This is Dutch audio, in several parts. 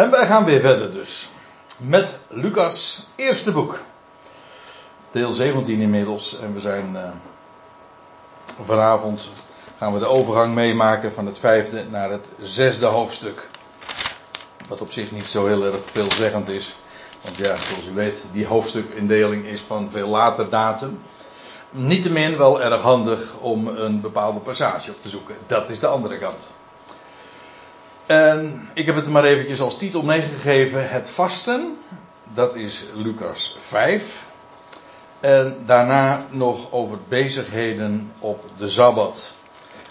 En wij gaan weer verder dus. Met Lucas eerste boek. Deel 17 inmiddels. En we zijn uh, vanavond gaan we de overgang meemaken van het vijfde naar het zesde hoofdstuk. Wat op zich niet zo heel erg veelzeggend is. Want ja, zoals u weet, die hoofdstukindeling is van veel later datum. Niettemin wel erg handig om een bepaalde passage op te zoeken. Dat is de andere kant. En ik heb het maar eventjes als titel meegegeven: Het vasten. Dat is Lucas 5. En daarna nog over bezigheden op de Sabbat.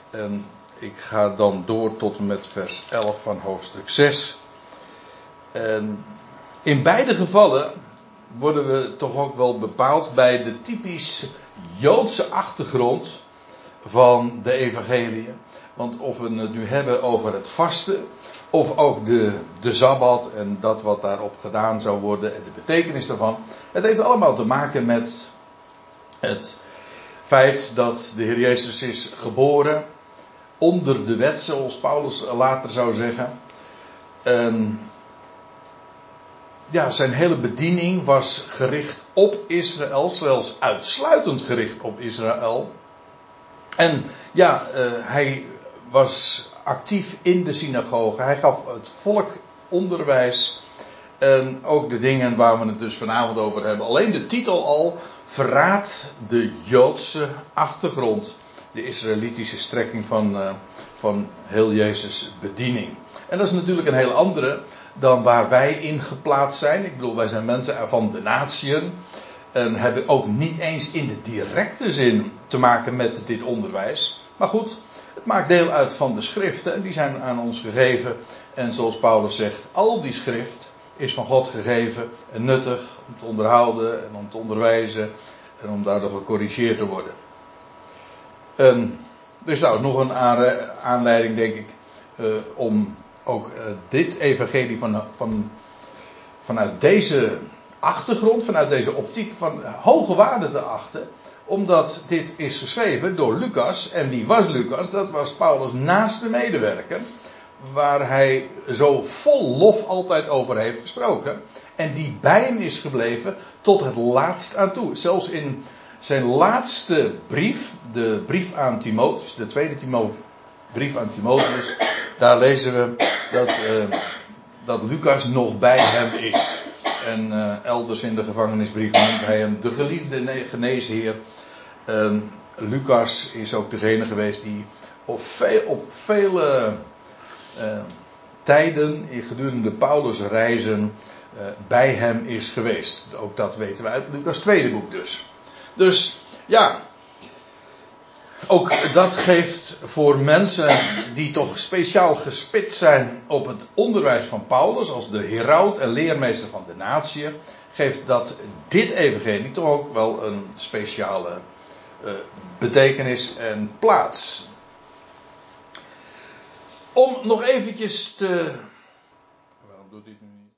En ik ga dan door tot en met vers 11 van hoofdstuk 6. En in beide gevallen worden we toch ook wel bepaald bij de typisch Joodse achtergrond van de evangelie. Want of we het nu hebben over het vasten, of ook de, de Sabbat en dat wat daarop gedaan zou worden en de betekenis daarvan. Het heeft allemaal te maken met het feit dat de Heer Jezus is geboren onder de wet, zoals Paulus later zou zeggen. En ja, zijn hele bediening was gericht op Israël, zelfs uitsluitend gericht op Israël. En ja, uh, hij was actief in de synagoge. Hij gaf het volk onderwijs. En ook de dingen waar we het dus vanavond over hebben. Alleen de titel al verraadt de Joodse achtergrond. De Israëlitische strekking van, uh, van heel Jezus' bediening. En dat is natuurlijk een heel andere dan waar wij in geplaatst zijn. Ik bedoel, wij zijn mensen van de natieën. En hebben ook niet eens in de directe zin te maken met dit onderwijs. Maar goed, het maakt deel uit van de schriften en die zijn aan ons gegeven. En zoals Paulus zegt, al die schrift is van God gegeven en nuttig om te onderhouden en om te onderwijzen en om daardoor gecorrigeerd te worden. En er is trouwens nog een aanleiding, denk ik, uh, om ook uh, dit evangelie van, van, vanuit deze achtergrond, vanuit deze optiek van hoge waarde te achten omdat dit is geschreven door Lucas. En wie was Lucas? Dat was Paulus' naaste medewerker. Waar hij zo vol lof altijd over heeft gesproken. En die bij hem is gebleven tot het laatst aan toe. Zelfs in zijn laatste brief, de brief aan Timotheus, de tweede brief aan Timotheus. Daar lezen we dat, uh, dat Lucas nog bij hem is. En uh, elders in de gevangenisbrief noemt hij hem de geliefde geneesheer. Uh, Lucas is ook degene geweest die op, veel, op vele uh, tijden gedurende Paulus' reizen uh, bij hem is geweest. Ook dat weten we uit Lucas' tweede boek dus. Dus ja, ook dat geeft voor mensen die toch speciaal gespitst zijn op het onderwijs van Paulus, als de heraut en leermeester van de natie, geeft dat dit evangelie toch ook wel een speciale uh, betekenis en plaats. Om nog eventjes te. Waarom doet dit nu niet?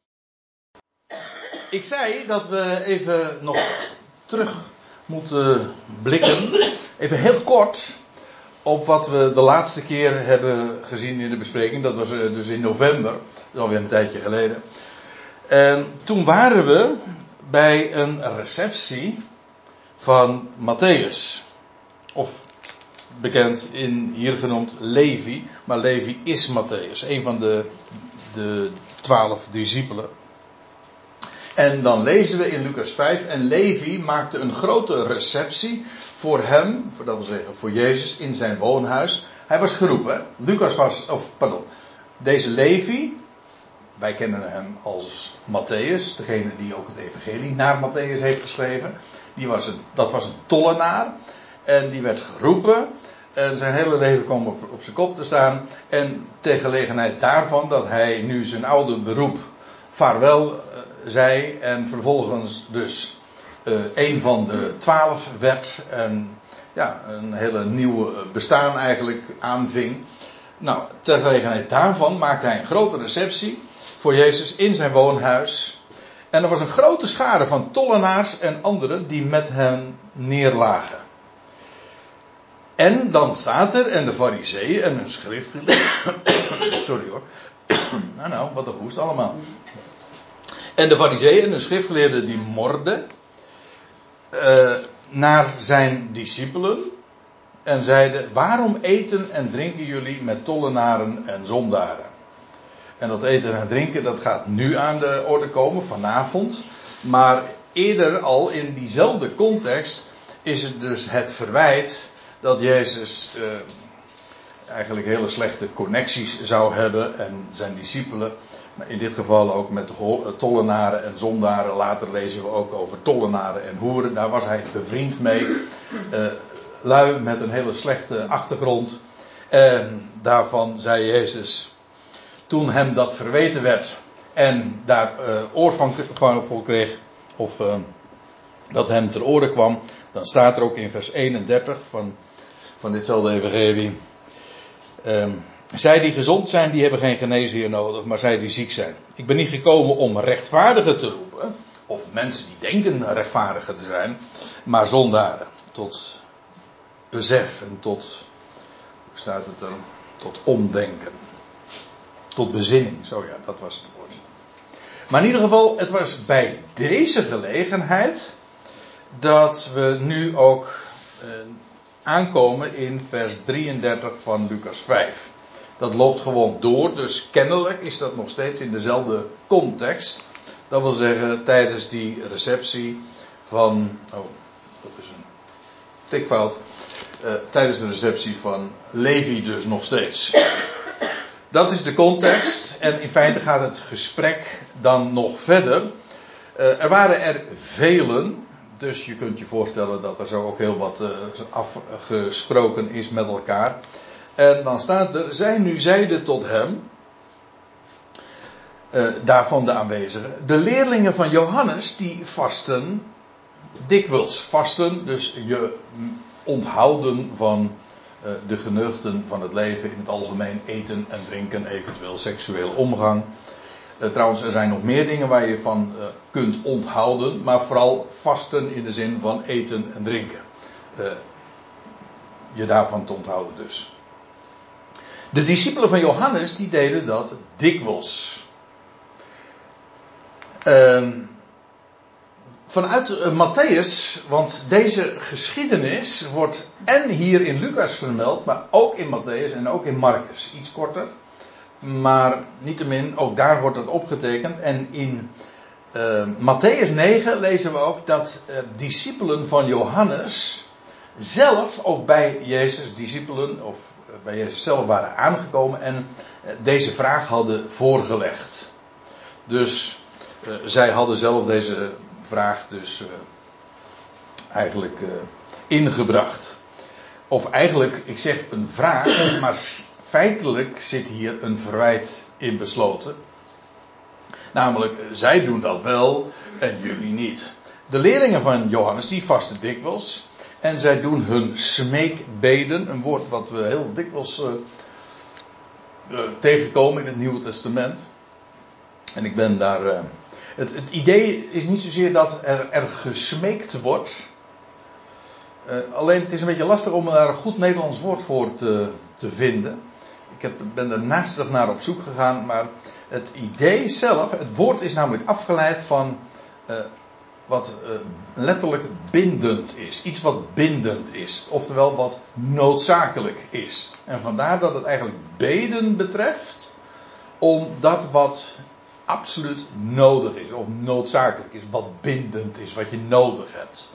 Ik zei dat we even nog terug moeten blikken. Even heel kort op wat we de laatste keer hebben gezien in de bespreking. Dat was dus in november. Dat alweer een tijdje geleden. En toen waren we bij een receptie van Matthäus. Of bekend in hier genoemd Levi. Maar Levi is Matthäus. Een van de, de twaalf discipelen. En dan lezen we in Lucas 5. En Levi maakte een grote receptie voor hem, dat wil zeggen voor Jezus, in zijn woonhuis. Hij was geroepen. Lucas was, of pardon, deze Levi, wij kennen hem als Matthäus, degene die ook het evangelie naar Matthäus heeft geschreven. Die was een, dat was een tollenaar. En die werd geroepen. En zijn hele leven kwam op, op zijn kop te staan. En ter daarvan dat hij nu zijn oude beroep vaarwel uh, zei. En vervolgens dus uh, een van de twaalf werd. En ja, een hele nieuwe bestaan eigenlijk aanving. Nou, ter gelegenheid daarvan maakte hij een grote receptie voor Jezus in zijn woonhuis. En er was een grote schare van tollenaars en anderen die met hem neerlagen. En dan staat er, en de fariseeën en hun schriftgeleerden, sorry hoor, nou, nou, wat een hoest allemaal. En de fariseeën en de schriftgeleerden die morden uh, naar zijn discipelen en zeiden: Waarom eten en drinken jullie met tollenaren en zondaren? En dat eten en drinken, dat gaat nu aan de orde komen, vanavond. Maar eerder al in diezelfde context is het dus het verwijt dat Jezus uh, eigenlijk hele slechte connecties zou hebben en zijn discipelen. In dit geval ook met tollenaren en zondaren. Later lezen we ook over tollenaren en hoeren. Daar was hij bevriend mee. Uh, lui met een hele slechte achtergrond. En daarvan zei Jezus, toen hem dat verweten werd en daar uh, oor van, voor kreeg, of dat hem ter oren kwam, dan staat er ook in vers 31 van, van ditzelfde evangelie. Um, zij die gezond zijn, die hebben geen geneesheer nodig, maar zij die ziek zijn. Ik ben niet gekomen om rechtvaardigen te roepen, of mensen die denken rechtvaardiger te zijn, maar zondaren tot besef en tot, hoe staat het er, tot omdenken. Tot bezinning, zo ja, dat was het woord. Maar in ieder geval, het was bij deze gelegenheid dat we nu ook eh, aankomen in vers 33 van Lucas 5. Dat loopt gewoon door, dus kennelijk is dat nog steeds in dezelfde context. Dat wil zeggen, tijdens die receptie van. Oh, dat is een tikfout. Uh, tijdens de receptie van Levi, dus nog steeds. Dat is de context. En in feite gaat het gesprek dan nog verder. Uh, er waren er velen dus je kunt je voorstellen dat er zo ook heel wat uh, afgesproken is met elkaar. En dan staat er, zij nu zeiden tot hem, uh, daarvan de aanwezigen, de leerlingen van Johannes die vasten dikwijls. Vasten, dus je onthouden van uh, de geneugten van het leven in het algemeen, eten en drinken, eventueel seksueel omgang. Uh, trouwens, er zijn nog meer dingen waar je van kunt onthouden, maar vooral vasten in de zin van eten en drinken. Je daarvan te onthouden dus. De discipelen van Johannes die deden dat dikwijls. Ehm, vanuit Matthäus, want deze geschiedenis wordt en hier in Lucas vermeld, maar ook in Matthäus en ook in Marcus. Iets korter. Maar niettemin, ook daar wordt het opgetekend. En in uh, Matthäus 9 lezen we ook dat uh, discipelen van Johannes zelf ook bij Jezus, discipelen, of uh, bij Jezus zelf waren aangekomen en deze vraag hadden voorgelegd. Dus zij hadden zelf deze vraag dus eigenlijk ingebracht. Of eigenlijk, ik zeg een vraag, maar feitelijk zit hier een verwijt in besloten. Namelijk, zij doen dat wel en jullie niet. De leerlingen van Johannes die vasten dikwijls. En zij doen hun smeekbeden. Een woord wat we heel dikwijls uh, tegenkomen in het Nieuwe Testament. En ik ben daar. Uh, het, het, idee is niet zozeer dat er, gesmeekt wordt. alleen het is een beetje lastig om daar een goed Nederlands woord voor te, te vinden. Ik heb, ben er naastig naar op zoek gegaan, maar het idee zelf, het woord is namelijk afgeleid van wat uh, letterlijk bindend is. Iets wat bindend is. Oftewel wat noodzakelijk is. En vandaar dat het eigenlijk beden betreft. Om dat wat absoluut nodig is. Of noodzakelijk is. Wat bindend is. Wat je nodig hebt.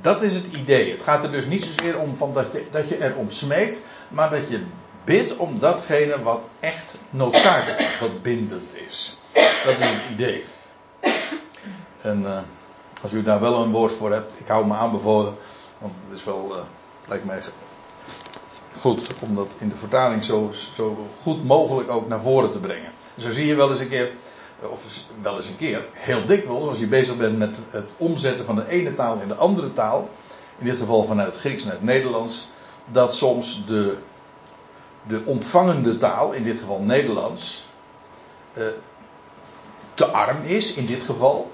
Dat is het idee. Het gaat er dus niet zozeer om van dat, je, dat je erom smeekt. Maar dat je Bid om datgene wat echt noodzakelijk is, wat bindend is. Dat is het idee. En uh, als u daar wel een woord voor hebt, ik hou me aanbevolen, want het is wel, uh, lijkt mij goed om dat in de vertaling zo, zo goed mogelijk ook naar voren te brengen. Zo zie je wel eens een keer, of wel eens een keer, heel dikwijls, als je bezig bent met het omzetten van de ene taal in de andere taal, in dit geval vanuit het Grieks naar het Nederlands, dat soms de de ontvangende taal, in dit geval Nederlands, uh, te arm is, in dit geval.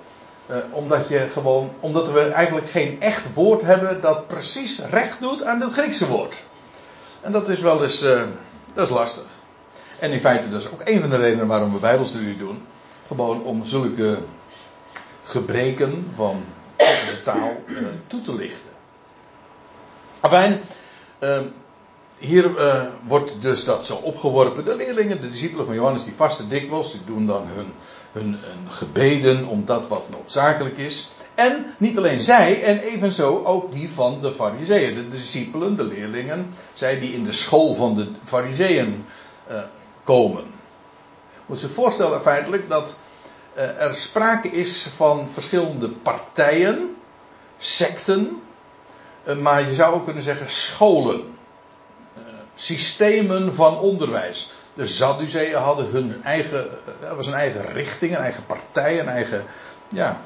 Uh, omdat, je gewoon, omdat we eigenlijk geen echt woord hebben dat precies recht doet aan het Griekse woord. En dat is wel eens, uh, dat is lastig. En in feite dat is ook een van de redenen waarom we bijbelstudie doen. Gewoon om zulke gebreken van de taal uh, toe te lichten. Afijn, uh, hier wordt dus dat zo opgeworpen. De leerlingen, de discipelen van Johannes, die vasten dikwijls. Die doen dan hun, hun, gebeden om dat wat noodzakelijk is. En niet alleen zij, en evenzo ook die van de fariseeën. De discipelen, de leerlingen, zij die in de school van de fariseeën uh, komen. Moet je voorstellen feitelijk dat uh, er sprake is van verschillende partijen, secten, uh, maar je zou ook kunnen zeggen scholen systemen van onderwijs. De Sadduceeën hadden hun eigen, dat was een eigen richting, een eigen partij, een eigen, ja,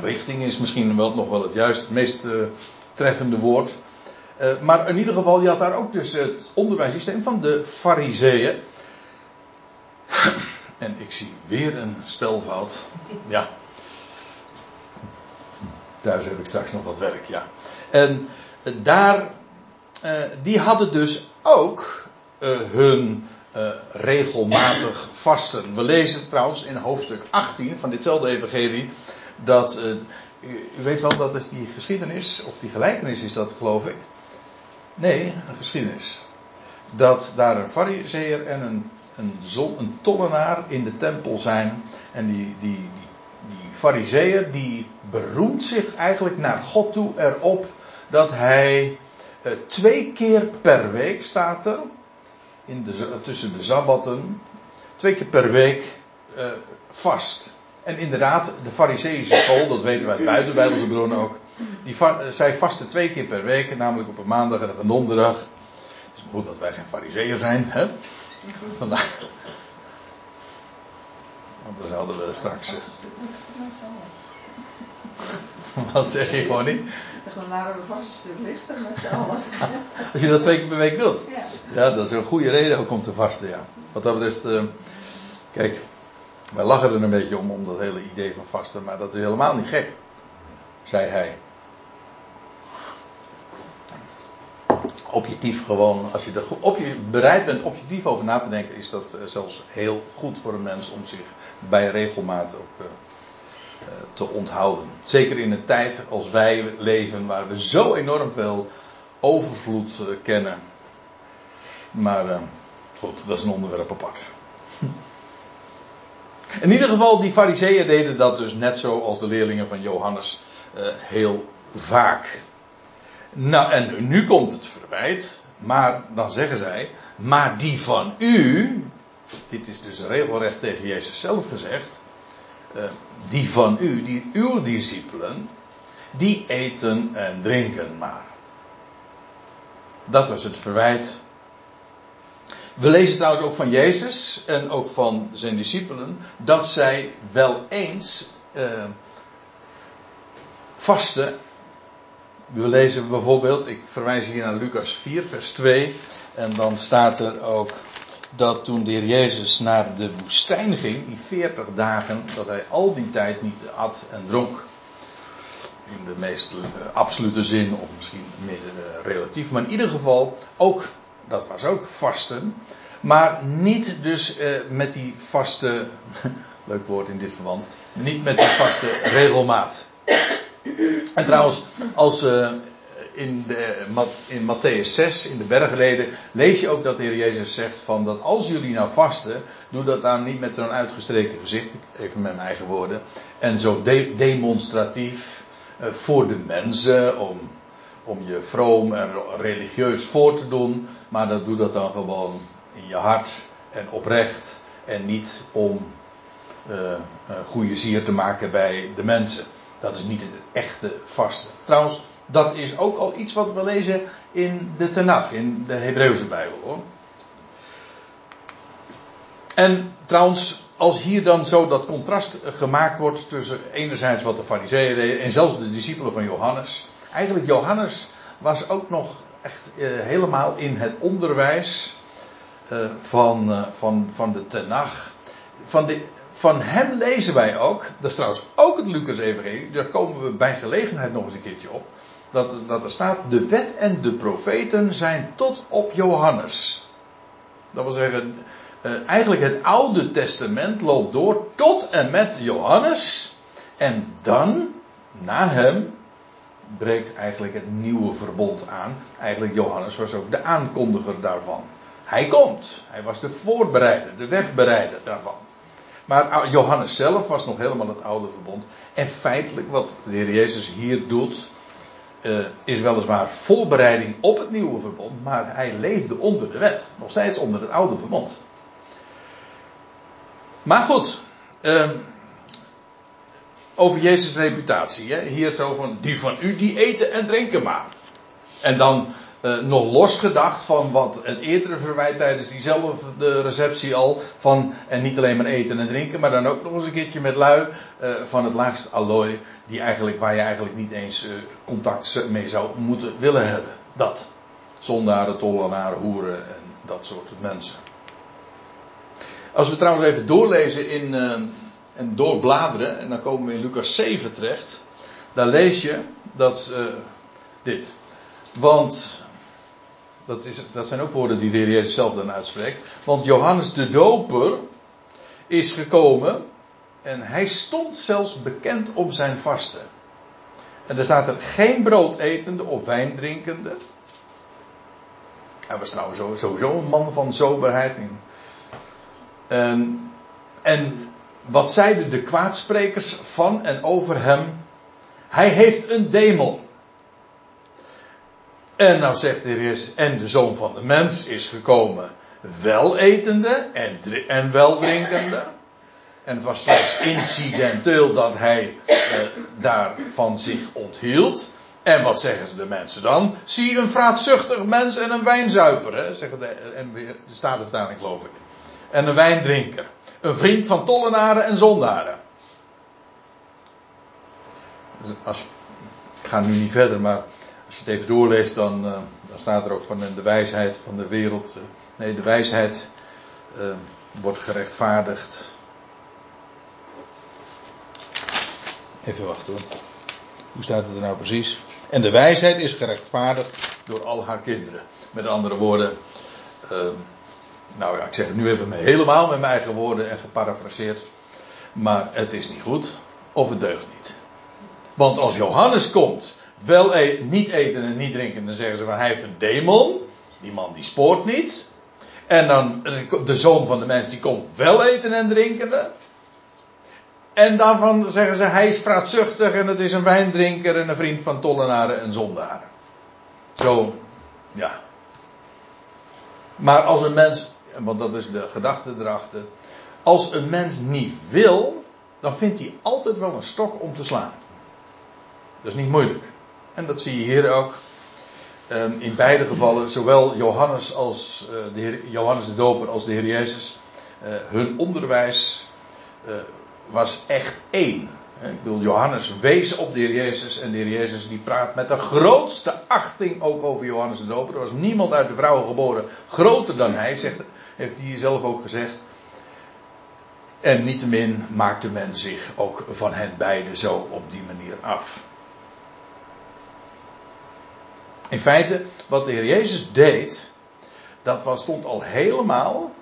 richting is misschien wel, nog wel het juist, meest uh, treffende woord. Uh, maar in ieder geval, je had daar ook dus het onderwijssysteem van de Fariseeën. En ik zie weer een spelfout. Ja. Thuis heb ik straks nog wat werk, ja. En daar die hadden dus ook hun uh, regelmatig vasten. We lezen trouwens in hoofdstuk 18 van ditzelfde evangelie dat, u, u, weet wel dat is die geschiedenis, of die gelijkenis is dat geloof ik. Nee, een geschiedenis. Dat daar een fariseer en een, een, een tollenaar in de tempel zijn. En die, die, die, die die beroemt zich eigenlijk naar God toe erop dat hij uh, twee keer per week staat er, in de, tussen de sabbatten, twee keer per week uh, vast. En inderdaad, de Fariseïsche school, dat weten wij uit buitenbijbelse bronnen ook, die va zij vasten twee keer per week, namelijk op een maandag en op een donderdag. Het is maar goed dat wij geen Fariseeën zijn, hè? Vandaar. Anders hadden we straks. Uh... Wat zeg je gewoon niet? Dan waren we vast een stuk lichter met z'n allen. Als je dat twee keer per week doet. Ja. ja, dat is een goede reden ook om te vasten, ja. Wat dat betreft, uh, kijk, wij lachen er een beetje om, om dat hele idee van vasten, maar dat is helemaal niet gek, zei hij. Objectief gewoon, als je er op je bereid bent objectief over na te denken, is dat uh, zelfs heel goed voor een mens om zich bij regelmaat ook uh, te onthouden. Zeker in een tijd als wij leven, waar we zo enorm veel overvloed uh, kennen. Maar uh, goed, dat is een onderwerp apart. In ieder geval, die fariseeën deden dat dus net zo als de leerlingen van Johannes heel vaak. Nou, en nu komt het verwijt, maar dan zeggen zij, maar die van u, dit is dus regelrecht tegen Jezus zelf gezegd, die van u, die uw discipelen, die eten en drinken maar. Dat was het verwijt. We lezen trouwens ook van Jezus en ook van zijn discipelen dat zij wel eens uh, vasten. We lezen bijvoorbeeld, ik verwijs hier naar Lucas 4, vers 2. En dan staat er ook dat toen de heer Jezus naar de woestijn ging, die 40 dagen, dat hij al die tijd niet at en dronk. In de meest uh, absolute zin, of misschien meer uh, relatief, maar in ieder geval ook, dat was ook vasten. Maar niet dus uh, met die vaste, leuk woord in dit verband, niet met die vaste regelmaat. En trouwens, als in, de, in Matthäus 6, in de bergreden, lees je ook dat de Heer Jezus zegt van dat als jullie nou vasten, doe dat dan niet met een uitgestreken gezicht, even met mijn eigen woorden, en zo de, demonstratief uh, voor de mensen, om, om je vroom en religieus voor te doen, maar dat doe dat dan gewoon in je hart en oprecht en niet om uh, goede zier te maken bij de mensen. Dat is niet het echte vasten. Trouwens, dat is ook al iets wat we lezen in de Tenach, in de Hebreeuwse Bijbel hoor. En trouwens, als hier dan zo dat contrast gemaakt wordt tussen enerzijds wat de fariseeën deden en zelfs de discipelen van Johannes. Eigenlijk Johannes was ook nog echt uh, helemaal in het onderwijs uh, van, uh, van, van de Tenach. Van, de, van hem lezen wij ook, dat is trouwens ook het Lucas-evangelie, daar komen we bij gelegenheid nog eens een keertje op dat, dat er staat, de wet en de profeten zijn tot op Johannes. Dat wil zeggen, uh, eigenlijk het Oude Testament loopt door tot en met Johannes. En dan, na hem, breekt eigenlijk het nieuwe verbond aan. Eigenlijk Johannes was ook de aankondiger daarvan. Hij komt. Hij was de voorbereider, de wegbereider daarvan. Maar Johannes zelf was nog helemaal het oude verbond. En feitelijk, wat de Heer Jezus hier doet, uh, is weliswaar voorbereiding op het nieuwe verbond, maar hij leefde onder de wet. Nog steeds onder het oude verbond. Maar goed, uh, over Jezus' reputatie. Hè? Hier zo van, die van u die eten en drinken maar. En dan uh, nog losgedacht van wat het eerdere verwijt tijdens diezelfde receptie al. Van, en niet alleen maar eten en drinken, maar dan ook nog eens een keertje met lui uh, van het laagste allooi. Die eigenlijk, waar je eigenlijk niet eens contact mee zou moeten willen hebben. Dat. Zondaren, tollenaren, hoeren en dat soort mensen. Als we trouwens even doorlezen in, en doorbladeren, en dan komen we in Lucas 7 terecht. Daar lees je dat dit. Want dat, is, dat zijn ook woorden die de Heer Jezus zelf dan uitspreekt. Want Johannes de Doper is gekomen en hij stond zelfs bekend om zijn vasten. En er staat er geen brood etende of wijn drinkende. Hij was trouwens sowieso een man van soberheid. En, en wat zeiden de kwaadsprekers van en over hem? Hij heeft een demon. En nou zegt de Heer en de Zoon van de Mens is gekomen wel etende en, en wel drinkende. En het was slechts incidenteel dat hij eh, daar van zich onthield. En wat zeggen ze de mensen dan? Zie een vraatzuchtig mens en een wijnzuiper, hè? zeggen de, de Statenvertaling geloof ik. En een wijndrinker. Een vriend van tollenaren en zondaren. Dus als, ik ga nu niet verder, maar als je het even doorleest, dan, dan staat er ook van de wijsheid van de wereld. Uh, nee, de wijsheid wordt gerechtvaardigd. Even wachten hoor. Hoe staat het er nou precies? En de wijsheid is gerechtvaardigd door al haar kinderen. Met andere woorden, nou ja, ik zeg het nu even helemaal met mijn eigen woorden en geparafraseerd. Maar het is niet goed of het deugt niet. Want als Johannes komt wel e niet eten en niet drinken. Dan zeggen ze van hij heeft een demon. Die man die spoort niet. En dan de zoon van de mens die komt wel eten en drinken. En daarvan zeggen ze hij is vraatzuchtig en het is een wijndrinker en een vriend van tollenaren en zondaren. Zo, ja. Maar als een mens, want dat is de gedachte erachter. Als een mens niet wil, dan vindt hij altijd wel een stok om te slaan. Dat is niet moeilijk. En dat zie je hier ook. Ehm, in beide gevallen, zowel Johannes, als, uh, de Heer, Johannes de Doper als de Heer Jezus, uh, hun onderwijs uh, was echt één. Ik bedoel, Johannes wees op de Heer Jezus en de Heer Jezus die praat met de grootste achting ook over Johannes de Doper. Er was niemand uit de vrouwen geboren groter dan hij, zegt, heeft hij zelf ook gezegd. En niettemin maakte men zich ook van hen beiden zo op die manier af. In feite, wat de Heer Jezus deed, dat was, stond al helemaal.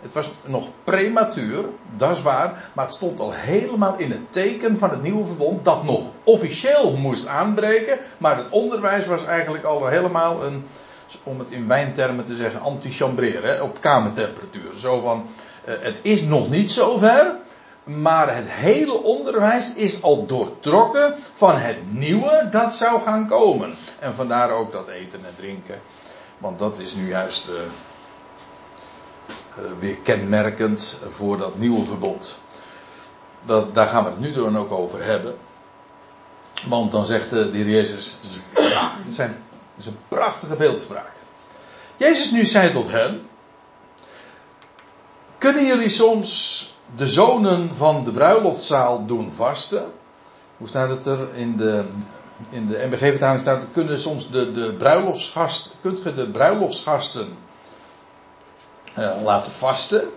Het was nog prematuur, dat is waar, maar het stond al helemaal in het teken van het nieuwe verbond dat nog officieel moest aanbreken, maar het onderwijs was eigenlijk al helemaal een, om het in wijntermen te zeggen, antichambreren, op kamertemperatuur. Zo van, eh, het is nog niet zover, maar het hele onderwijs is al doortrokken van het nieuwe dat zou gaan komen. En vandaar ook dat eten en drinken. Want dat is nu juist uh, uh, weer kenmerkend voor dat nieuwe verbod. Dat, daar gaan we het nu dan ook over hebben. Want dan zegt de heer Jezus, het, zijn, is een prachtige beeldspraak. Jezus nu zei tot hen, kunnen jullie soms de zonen van de bruiloftzaal doen vasten. Hoe staat het er in de, in de MBG-vertaling? Staat, kunnen soms de, de bruiloftsgast, kunt je de bruiloftsgasten uh, laten vasten?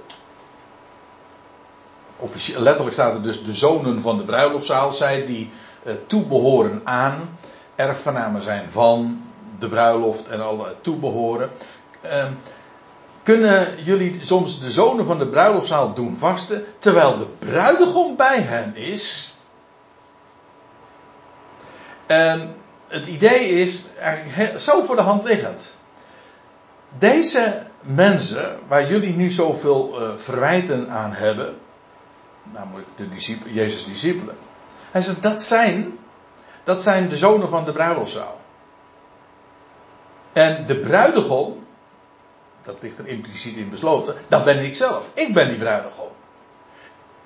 Letterlijk staat er dus de zonen van de bruiloftzaal, zij die uh, toebehoren aan, erfgenamen zijn van de bruiloft en alle toebehoren. Uh, kunnen jullie soms de zonen van de bruiloftzaal doen vasten, terwijl de bruidegom bij hen is? En het idee is eigenlijk zo voor de hand liggend. Deze mensen, waar jullie nu zoveel uh, verwijten aan hebben, namelijk de Jezus' discipelen. Hij zegt, dat zijn, dat zijn de zonen van de bruiloftzaal. En de bruidegom, dat ligt er impliciet in besloten, dat ben ik zelf. Ik ben die bruidegom.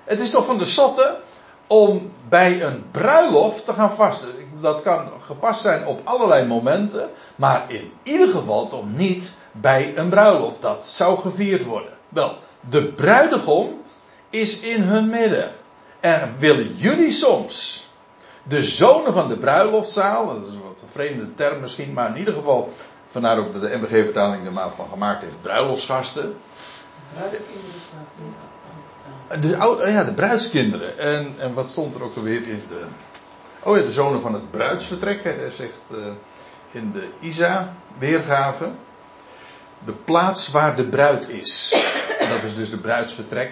Het is toch van de sotte om bij een bruiloft te gaan vasten. Dat kan gepast zijn op allerlei momenten, maar in ieder geval toch niet bij een bruiloft. Dat zou gevierd worden. Wel, de bruidegom is in hun midden. En willen jullie soms de zonen van de bruiloftzaal, dat is wat een vreemde term misschien, maar in ieder geval, vandaar ook dat de MBG-vertaling er maar van gemaakt heeft, bruiloftsgasten. Bruidskinderen staat de, oude, oh ja, de bruidskinderen. En, en wat stond er ook alweer in de. Oh ja, de zonen van het bruidsvertrek. Zegt uh, in de Isa-weergave. De plaats waar de bruid is. dat is dus de bruidsvertrek.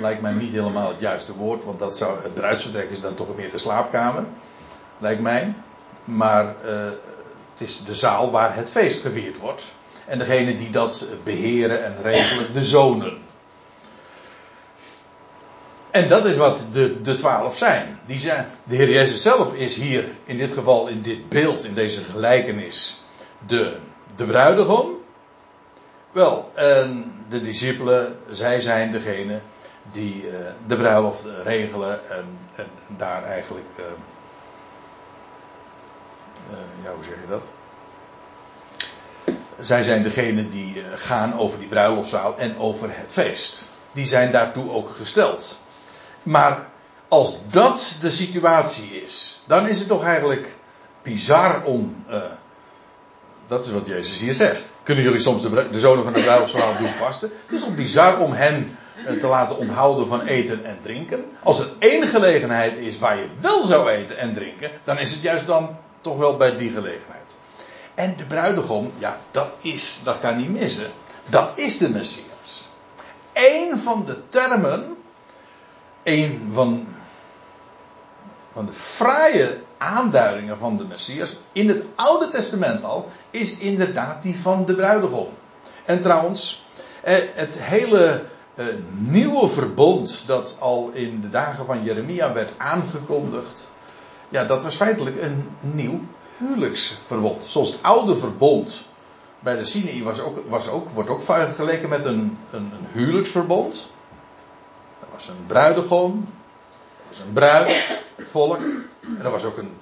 Lijkt mij niet helemaal het juiste woord, want dat zou, het bruidsvertrek is dan toch meer de slaapkamer. Lijkt mij. Maar uh, het is de zaal waar het feest gevierd wordt. En degene die dat beheren en regelen, de zonen. En dat is wat de, de twaalf zijn. Die zijn. De Heer Jezus zelf is hier, in dit geval, in dit beeld, in deze gelijkenis, de, de bruidegom. Wel, en de discipelen, zij zijn degene die uh, de bruiloft regelen en, en daar eigenlijk, uh, ja, hoe zeg je dat? Zij zijn degene die gaan over die bruiloftzaal en over het feest. Die zijn daartoe ook gesteld. Maar als dat de situatie is, dan is het toch eigenlijk bizar om. Uh, dat is wat Jezus hier zegt. Kunnen jullie soms de, de zonen van de bruiloftsvrouw doen vasten? Het is toch bizar om hen te laten onthouden van eten en drinken? Als er één gelegenheid is waar je wel zou eten en drinken, dan is het juist dan toch wel bij die gelegenheid. En de bruidegom, ja, dat is, dat kan niet missen. Dat is de Messias. Eén van de termen een van, van de fraaie aanduidingen van de Messias in het Oude Testament al is inderdaad die van de bruidegom. En trouwens, eh, het hele eh, nieuwe verbond dat al in de dagen van Jeremia werd aangekondigd, ja, dat was feitelijk een nieuw huwelijksverbond. Zoals het oude verbond bij de Sinai was ook, was ook, wordt ook vergeleken met een, een, een huwelijksverbond was een bruidegom, er was een bruid, het volk. En er was ook, een,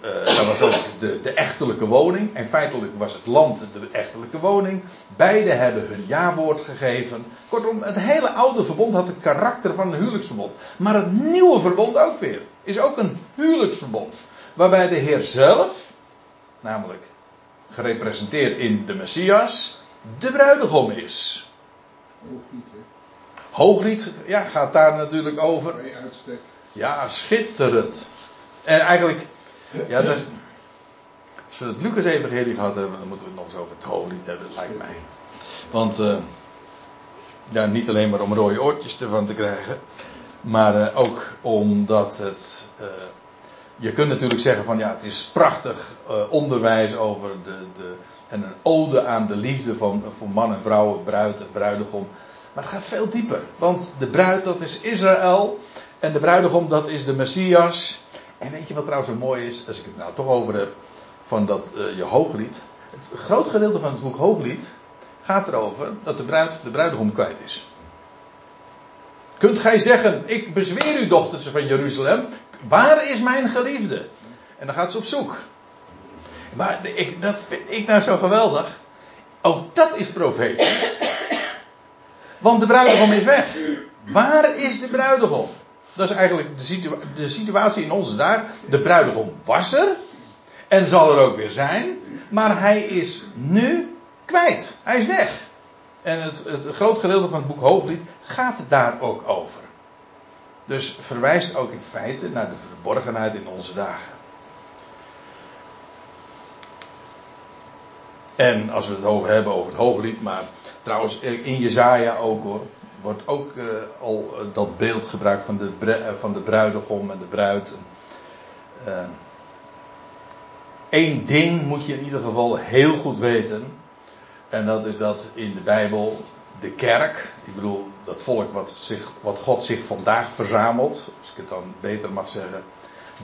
uh, er was ook de, de echtelijke woning. En feitelijk was het land de echtelijke woning. Beide hebben hun ja-woord gegeven. Kortom, het hele oude verbond had het karakter van een huwelijksverbond. Maar het nieuwe verbond ook weer. Is ook een huwelijksverbond. Waarbij de Heer zelf, namelijk gerepresenteerd in de Messias, de bruidegom is. Hè? Hooglied ja, gaat daar natuurlijk over. Ja, schitterend. En eigenlijk, ja, dat, als we het Lucas Evangelie gehad hebben, dan moeten we het nog eens over het Hooglied hebben, lijkt mij. Want, uh, ja, niet alleen maar om rode oortjes ervan te krijgen, maar uh, ook omdat het. Uh, je kunt natuurlijk zeggen van ja, het is prachtig onderwijs over de, de. en een ode aan de liefde van, van man en vrouw, bruid en bruidegom. Maar het gaat veel dieper. Want de bruid dat is Israël. En de bruidegom dat is de Messias. En weet je wat trouwens zo mooi is? Als ik het nou toch over heb. Van dat uh, je hooglied. Het groot gedeelte van het boek Hooglied. Gaat erover dat de bruid de bruidegom kwijt is. Kunt gij zeggen, ik bezweer u dochters van Jeruzalem. Waar is mijn geliefde? En dan gaat ze op zoek. Maar ik, dat vind ik nou zo geweldig. Ook dat is profetisch. Want de bruidegom is weg. Waar is de bruidegom? Dat is eigenlijk de, de situatie in onze daar. De bruidegom was er. En zal er ook weer zijn. Maar hij is nu kwijt. Hij is weg. En het, het groot gedeelte van het boek Hooglied gaat daar ook over. Dus verwijst ook in feite naar de verborgenheid in onze dagen. En als we het over hebben over het Hooglied, maar Trouwens, in Jezaja ook hoor. Wordt ook uh, al uh, dat beeld gebruikt van de, uh, van de bruidegom en de bruid. Eén ding moet je in ieder geval heel goed weten. En dat is dat in de Bijbel de kerk, ik bedoel dat volk wat, zich, wat God zich vandaag verzamelt, als ik het dan beter mag zeggen,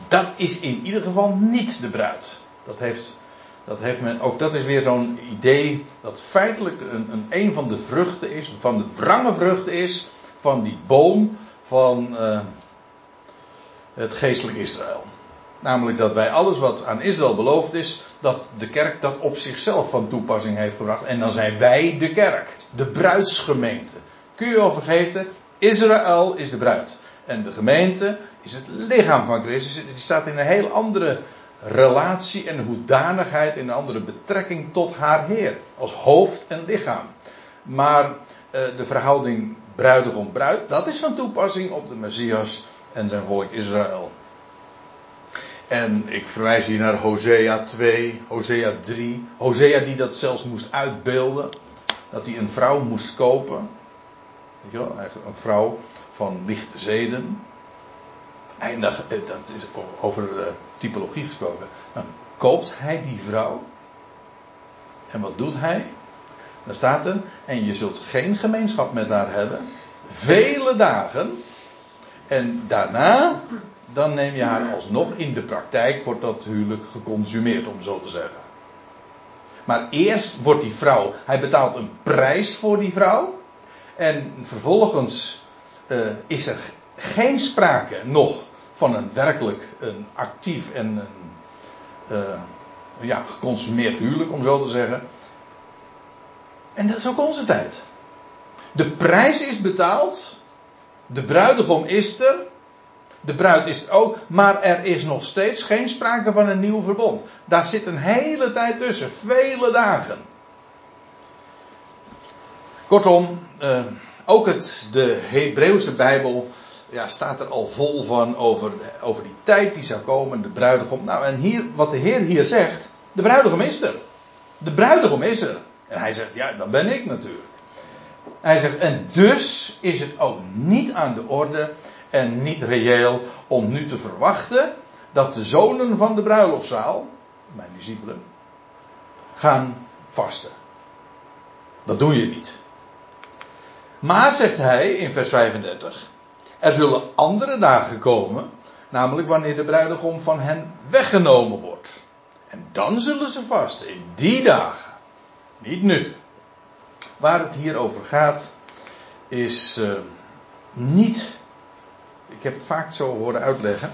dat is in ieder geval niet de bruid. Dat heeft, dat heeft men, ook dat is weer zo'n idee dat feitelijk een, een, van de vruchten is, van de wrange vruchten is van die boom van uh, het geestelijk Israël. Namelijk dat wij alles wat aan Israël beloofd is, dat de kerk dat op zichzelf van toepassing heeft gebracht. En dan zijn wij de kerk, de bruidsgemeente. Kun je wel vergeten, Israël is de bruid. En de gemeente is het lichaam van Christus. Die staat in een heel andere relatie en hoedanigheid, in een andere betrekking tot haar Heer. Als hoofd en lichaam. Maar eh, de verhouding bruidegom-bruid, dat is van toepassing op de Messias en zijn volk Israël. En ik verwijs hier naar Hosea 2, Hosea 3. Hosea die dat zelfs moest uitbeelden. Dat hij een vrouw moest kopen. Weet je wel, een vrouw van lichte zeden. En dat, dat is over typologie gesproken. Dan koopt hij die vrouw. En wat doet hij? Dan staat er, en je zult geen gemeenschap met haar hebben. Vele dagen. En daarna dan neem je haar alsnog in de praktijk, wordt dat huwelijk geconsumeerd, om zo te zeggen. Maar eerst wordt die vrouw, hij betaalt een prijs voor die vrouw. En vervolgens uh, is er geen sprake nog van een werkelijk een actief en een uh, ja, geconsumeerd huwelijk, om zo te zeggen. En dat is ook onze tijd. De prijs is betaald. De bruidegom is er. De bruid is er ook, maar er is nog steeds geen sprake van een nieuw verbond. Daar zit een hele tijd tussen, vele dagen. Kortom, eh, ook het, de Hebreeuwse Bijbel ja, staat er al vol van over, over die tijd die zou komen, de bruidegom. Nou, en hier, wat de Heer hier zegt, de bruidegom is er. De bruidegom is er. En hij zegt, ja, dat ben ik natuurlijk. Hij zegt, en dus is het ook niet aan de orde en niet reëel om nu te verwachten dat de zonen van de bruiloftzaal, mijn discipelen, gaan vasten. Dat doe je niet. Maar, zegt hij in vers 35, er zullen andere dagen komen, namelijk wanneer de bruidegom van hen weggenomen wordt. En dan zullen ze vasten, in die dagen. Niet nu. Waar het hier over gaat, is uh, niet ik heb het vaak zo horen uitleggen.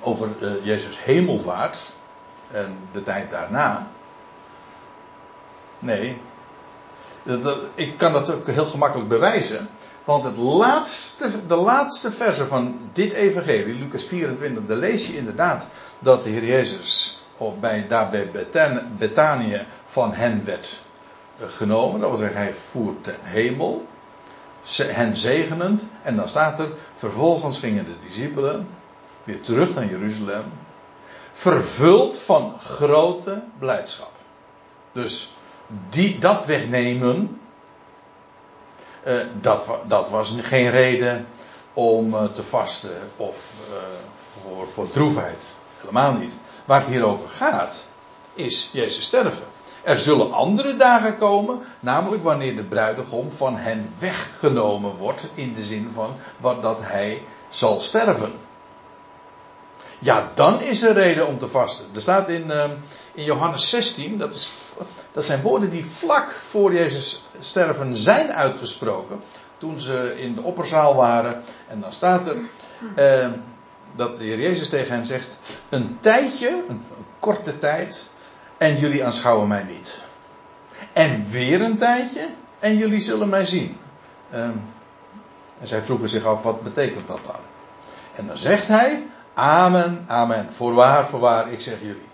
Over uh, Jezus hemelvaart. En de tijd daarna. Nee. Dat, ik kan dat ook heel gemakkelijk bewijzen. Want het laatste, de laatste verse van dit evangelie, Lucas 24, daar lees je inderdaad dat de Heer Jezus of bij, daar bij van hen werd eh, genomen. Dat wil zeggen, hij voert ten hemel hen zegenend. En dan staat er, vervolgens gingen de discipelen weer terug naar Jeruzalem. Vervuld van grote blijdschap. Dus die, dat wegnemen, uh, dat, dat, was geen reden om uh, te vasten of uh, voor, voor droefheid. Helemaal niet. Waar het hier over gaat, is Jezus sterven. Er zullen andere dagen komen, namelijk wanneer de bruidegom van hen weggenomen wordt, in de zin van wat dat hij zal sterven. Ja, dan is er reden om te vasten. Er staat in, in Johannes 16, dat, is, dat zijn woorden die vlak voor Jezus sterven zijn uitgesproken. Toen ze in de opperzaal waren. En dan staat er uh, dat de Heer Jezus tegen hen zegt: Een tijdje, een, korte tijd, en jullie aanschouwen mij niet. En weer een tijdje en jullie zullen mij zien. Um, en zij vroegen zich af, wat betekent dat dan? En dan zegt hij, amen, amen, voorwaar, voorwaar, ik zeg jullie.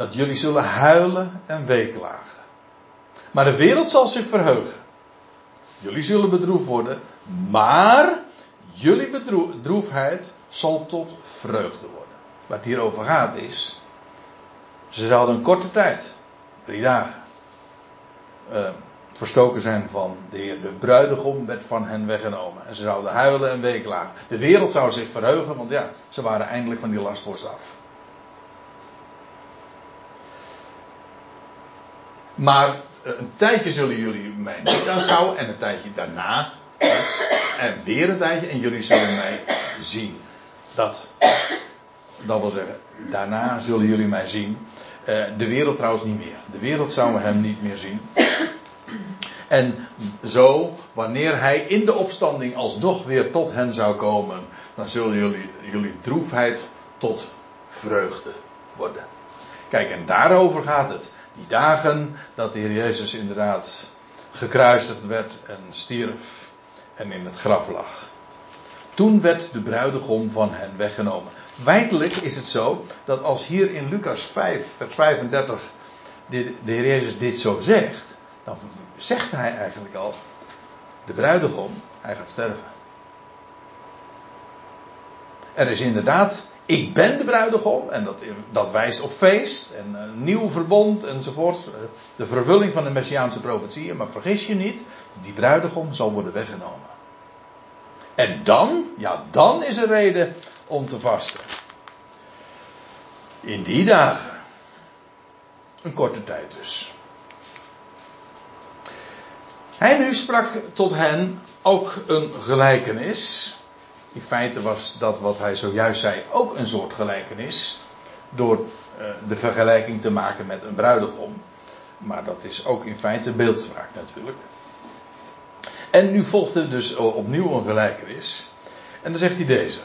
Dat jullie zullen huilen en weeklagen. Maar de wereld zal zich verheugen. Jullie zullen bedroefd worden, maar jullie bedroefdheid zal tot vreugde worden. Wat het hier over gaat is, ze zouden een korte tijd, drie dagen, uh, verstoken zijn van de Heer. De bruidegom werd van hen weggenomen. En ze zouden huilen en weeklagen. De wereld zou zich verheugen, want ja, ze waren eindelijk van die lastpost af. Maar eh, een tijdje zullen jullie mij niet aanschouwen en een tijdje daarna. En weer een tijdje en jullie zullen mij zien. Dat, dat wil zeggen, daarna zullen jullie mij zien. Uh, de wereld trouwens niet meer. De wereld zou hem niet meer zien. En zo, wanneer hij in de opstanding alsnog weer tot hen zou komen, dan zullen jullie, jullie droefheid tot vreugde worden. Kijk, en daarover gaat het. Die dagen dat de Heer Jezus inderdaad gekruisigd werd en stierf en in het graf lag. Toen werd de bruidegom van hen weggenomen. Feitelijk is het zo dat als hier in Lucas 5, vers 35 de, de Heer Jezus dit zo zegt, dan zegt hij eigenlijk al, de bruidegom, hij gaat sterven. Er is inderdaad, ik ben de bruidegom, en dat, dat wijst op feest, en een nieuw verbond enzovoort, de vervulling van de Messiaanse profetieën, maar vergis je niet, die bruidegom zal worden weggenomen. En dan, ja, dan is er reden om te vasten. In die dagen. Een korte tijd dus. Hij nu sprak tot hen ook een gelijkenis. In feite was dat wat hij zojuist zei ook een soort gelijkenis. Door uh, de vergelijking te maken met een bruidegom. Maar dat is ook in feite beeldspraak natuurlijk. En nu volgt er dus opnieuw een gelijkenis. En dan zegt hij deze.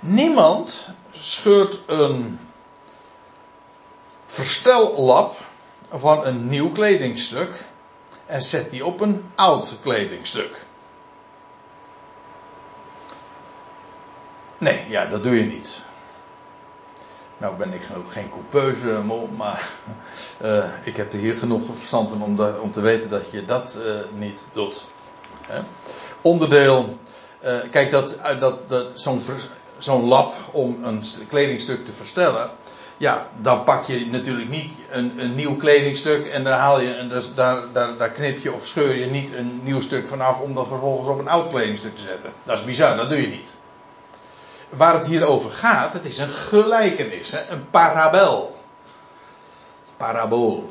Niemand scheurt een verstellap van een nieuw kledingstuk en zet die op een oud kledingstuk. Nee, ja, dat doe je niet. Nou ben ik geen coupeuse, maar uh, ik heb er hier genoeg verstand van om, om te weten dat je dat uh, niet doet. Hè? Onderdeel, uh, kijk dat, dat, dat zo'n zo'n lap om een kledingstuk te verstellen, ja, dan pak je natuurlijk niet een, een nieuw kledingstuk en daar haal je, en dus daar, daar, daar knip je of scheur je niet een nieuw stuk vanaf om dat vervolgens op een oud kledingstuk te zetten. Dat is bizar, dat doe je niet. Waar het hier over gaat, het is een gelijkenis, hè? een parabel. Parabool.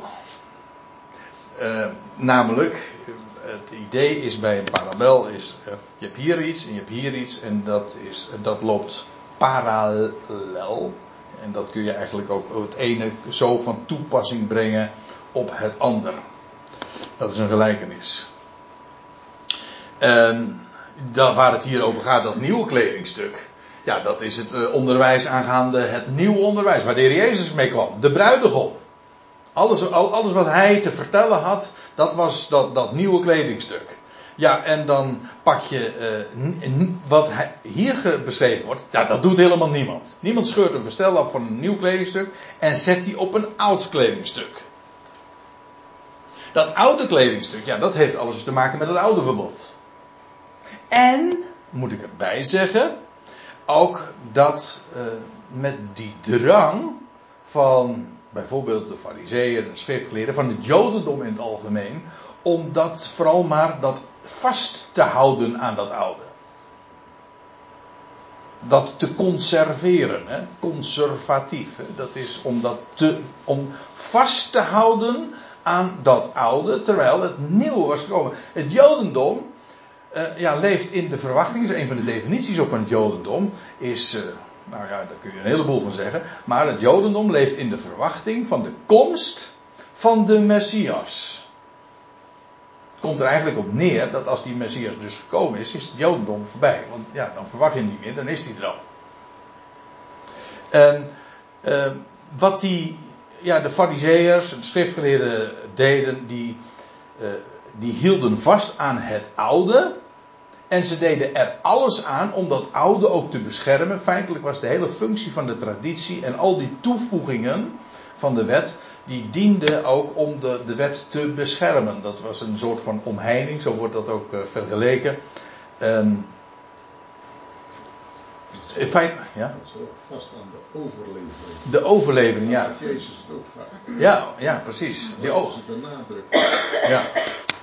Uh, namelijk, het idee is bij een parabel is, uh, je hebt hier iets en je hebt hier iets en dat, is, dat loopt parallel. En dat kun je eigenlijk ook het ene zo van toepassing brengen op het ander. Dat is een gelijkenis. En dat, waar het hier over gaat, dat nieuwe kledingstuk. Ja, dat is het eh, onderwijs aangaande het nieuwe onderwijs. Waar de Heer Jezus mee kwam. De bruidegom. Alles, alles wat hij te vertellen had, dat was dat, dat nieuwe kledingstuk. Ja, en dan pak je uh, wat hier beschreven wordt. Ja, dat doet helemaal niemand. Niemand scheurt een verstellap van een nieuw kledingstuk en zet die op een oud kledingstuk. Dat oude kledingstuk, ja, dat heeft alles te maken met het oude verbod. En, moet ik erbij zeggen, ook dat uh, met die drang van bijvoorbeeld de fariseeën en schriftgeleerden, van het jodendom in het algemeen, om dat vooral maar dat vast te houden aan dat oude. Dat te conserveren, hè? conservatief. Hè? Dat is om, dat te, om vast te houden aan dat oude, terwijl het nieuwe was gekomen. Het Jodendom uh, ja, leeft in de verwachting, is een van de definities ook van het Jodendom, is, uh, nou ja, daar kun je een heleboel van zeggen, maar het Jodendom leeft in de verwachting van de komst van de Messias komt er eigenlijk op neer dat als die Messias dus gekomen is, is het Jodendom voorbij. Want ja, dan verwacht je hem niet meer, dan is hij er al. En uh, wat die, ja, de fariseërs, de schriftgeleerden deden, die, uh, die hielden vast aan het oude. En ze deden er alles aan om dat oude ook te beschermen. Feitelijk was de hele functie van de traditie en al die toevoegingen van de wet, die diende ook om de, de wet te beschermen. Dat was een soort van omheining, zo wordt dat ook uh, vergeleken. Um, in feite, ja. Dat is ook vast aan de overlevering. De overlevering, ja. Jezus het ook vaak. Ja, ja, precies. Die oog. is de nadruk. Ja.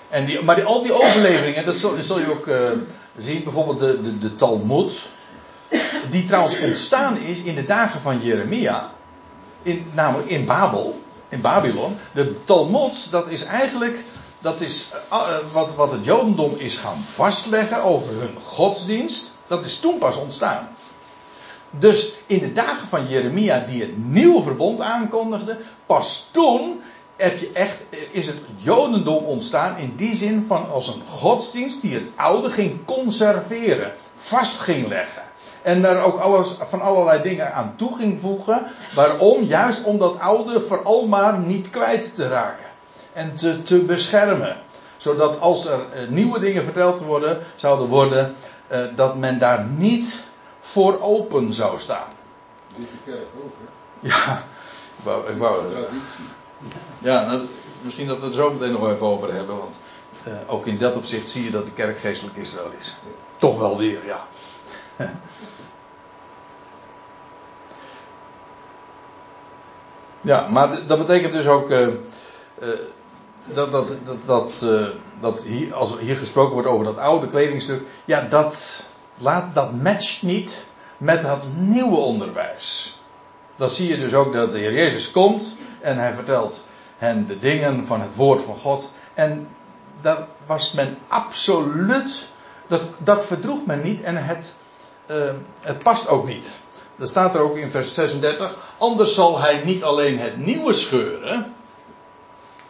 En maar die, al die overleveringen, dat zul, je ook uh, zien, bijvoorbeeld de, de, de Talmud, die trouwens ontstaan is in de dagen van Jeremia, in, namelijk in Babel, in Babylon. De Talmud, dat is eigenlijk, dat is uh, wat, wat het Jodendom is gaan vastleggen over hun godsdienst, dat is toen pas ontstaan. Dus in de dagen van Jeremia, die het nieuwe verbond aankondigde, pas toen heb je echt, is het Jodendom ontstaan in die zin van als een godsdienst die het oude ging conserveren, vast ging leggen. En daar ook alles, van allerlei dingen aan toe ging voegen. Waarom? Juist om dat oude vooral maar niet kwijt te raken. En te, te beschermen. Zodat als er uh, nieuwe dingen verteld worden, zouden worden, uh, dat men daar niet voor open zou staan. Ook, hè? Ja, ik wou, ik wou, Traditie. Ja, nou, misschien dat we het zo meteen nog even over hebben. Want uh, ook in dat opzicht zie je dat de kerk geestelijk Israël is. Toch wel weer, ja. Ja, maar dat betekent dus ook uh, uh, dat, dat, dat, dat, uh, dat hier, als hier gesproken wordt over dat oude kledingstuk, ja, dat, laat, dat matcht niet met dat nieuwe onderwijs. Dan zie je dus ook dat de Heer Jezus komt en hij vertelt hen de dingen van het woord van God. En dat was men absoluut, dat, dat verdroeg men niet en het, het past ook niet. Dat staat er ook in vers 36. Anders zal hij niet alleen het nieuwe scheuren.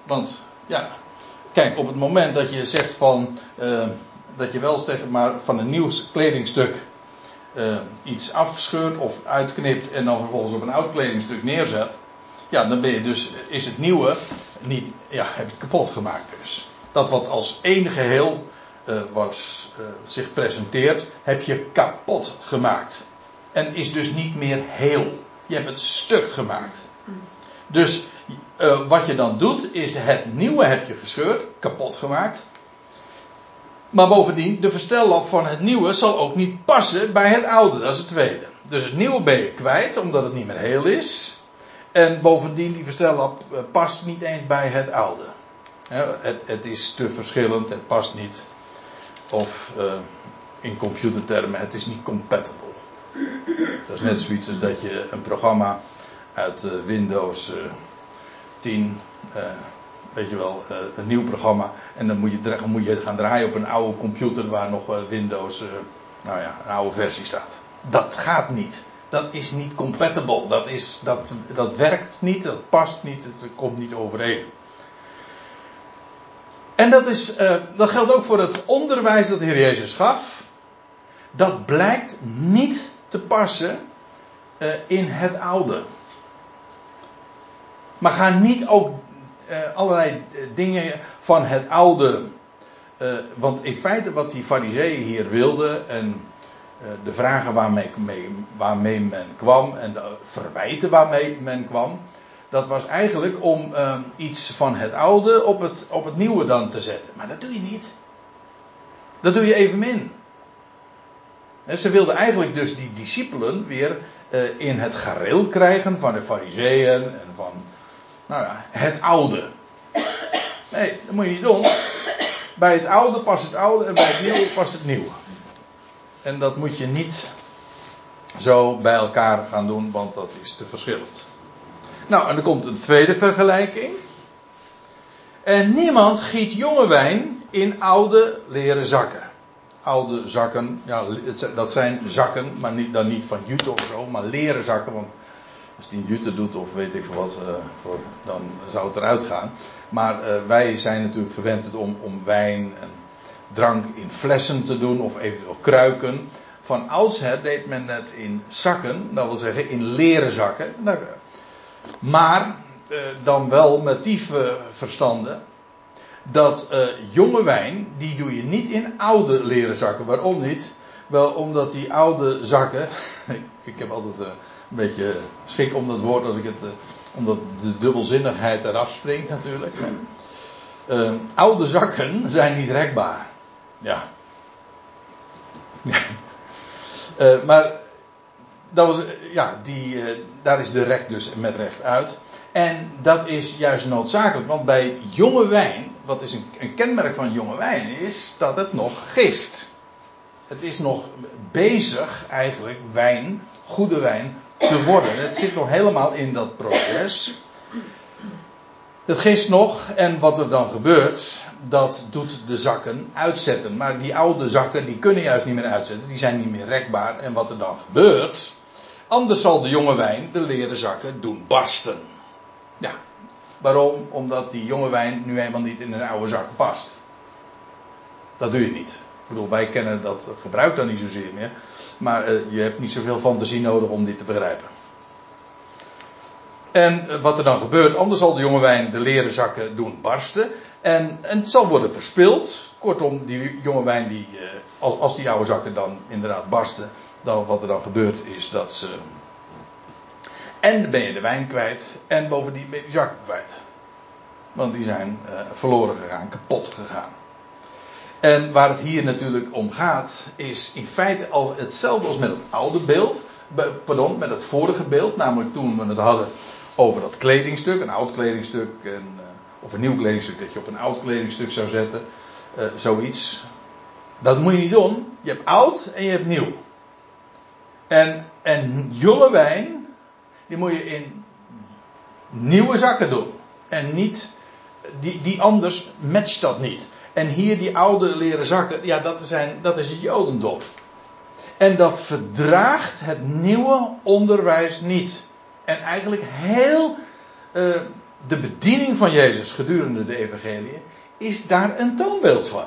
Want ja, kijk, op het moment dat je zegt van. Uh, dat je wel zegt, maar van een nieuw kledingstuk. Uh, iets afscheurt of uitknipt en dan vervolgens op een oud kledingstuk neerzet. Ja, dan ben je dus, is het nieuwe niet, ja, heb je het kapot gemaakt dus. Dat wat als één geheel uh, was, zich presenteert, heb je kapot gemaakt. En is dus niet meer heel. Je hebt het stuk gemaakt. Dus uh, wat je dan doet, is het nieuwe heb je gescheurd, kapot gemaakt. Maar bovendien, de verstellap van het nieuwe zal ook niet passen bij het oude. Dat is het tweede. Dus het nieuwe ben je kwijt, omdat het niet meer heel is. En bovendien, die verstellap uh, past niet eens bij het oude. Het, het, is te verschillend, het past niet. Of uh, in computertermen, het is niet compatible. Dat is net zoiets als dat je een programma uit uh, Windows uh, 10, uh, weet je wel, een nieuw programma. En dan moet je, moet je gaan draaien op een oude computer waar nog Windows, nou ja, een oude versie staat. Dat gaat niet. Dat is niet compatible. Dat, is, dat, dat werkt niet, dat past niet, het komt niet overeen. En dat, is, dat geldt ook voor het onderwijs dat de Heer Jezus gaf. Dat blijkt niet te passen uh, in het oude. Maar ga niet ook uh, allerlei dingen van het oude. Want in feite wat die fariseeën hier wilden en de vragen waarmee, mee, waarmee, men kwam en de verwijten waarmee men kwam. Dat was eigenlijk om iets van het oude op het, op het nieuwe dan te zetten. Maar dat doe je niet. Dat doe je evenmin. En ze wilden eigenlijk dus die discipelen weer uh, in het gareel krijgen van de fariseeën en van nou ja, het oude. Nee, dat moet je niet doen. Bij het oude past het oude en bij het nieuwe past het nieuwe. En dat moet je niet zo bij elkaar gaan doen, want dat is te verschillend. Nou, en er komt een tweede vergelijking. En niemand giet jonge wijn in oude leren zakken oude zakken. Ja, dat zijn zakken, maar niet, dan niet van jute of zo, maar leren zakken. Want als die jute doet of weet ik wat, uh, voor, dan zou het eruit gaan. Maar uh, wij zijn natuurlijk verwend om, om wijn en drank in flessen te doen of eventueel kruiken. Van oudsher deed men het in zakken, dat wil zeggen in leren zakken. Nou, maar uh, dan wel met die verstanden dat uh, jonge wijn, die doe je niet in oude leren zakken. Waarom niet? Wel omdat die oude zakken. ik heb altijd uh, een beetje schik om dat woord als ik het. Omdat de dubbelzinnigheid eraf springt natuurlijk. oude zakken zijn niet rekbaar. Ja. maar dat was, ja, die, daar is de rek dus met recht uit. En dat is juist noodzakelijk, want bij jonge wijn wat is een, een kenmerk van jonge wijn, is dat het nog gist. Het is nog bezig eigenlijk wijn, goede wijn, te worden. Het zit nog helemaal in dat proces. Het gist nog en wat er dan gebeurt, dat doet de zakken uitzetten. Maar die oude zakken die kunnen juist niet meer uitzetten, die zijn niet meer rekbaar. En wat er dan gebeurt, anders zal de jonge wijn de leren zakken doen barsten. Ja, waarom? Omdat die jonge wijn nu eenmaal niet in een oude zak past. Dat doe je niet. Ik bedoel, wij kennen dat gebruik dan niet zozeer meer. Maar uh, je hebt niet zoveel fantasie nodig om dit te begrijpen. En wat er dan gebeurt, anders zal de jonge wijn de leren zakken doen barsten. En, het zal worden verspild. Kortom, die jonge wijn, die, uh, als, als die oude zakken dan inderdaad barsten, dan wat er dan gebeurt is dat ze. En ben je de wijn kwijt, en bovendien ben je die zakken kwijt. Want die zijn uh, verloren gegaan, kapot gegaan. En waar het hier natuurlijk om gaat, is in feite al hetzelfde als met het oude beeld. Pardon, met het vorige beeld, namelijk toen we het hadden over dat kledingstuk, een oud kledingstuk, en, uh, of een nieuw kledingstuk dat je op een oud kledingstuk zou zetten, uh, zoiets. Dat moet je niet doen. Je hebt oud en je hebt nieuw. En, en jonge wijn, die moet je in nieuwe zakken doen. En niet, die, die anders matcht dat niet. En hier die oude leren zakken, ja, dat, zijn, dat is het Jodendom. En dat verdraagt het nieuwe onderwijs niet. En eigenlijk heel uh, de bediening van Jezus gedurende de evangelie is daar een toonbeeld van.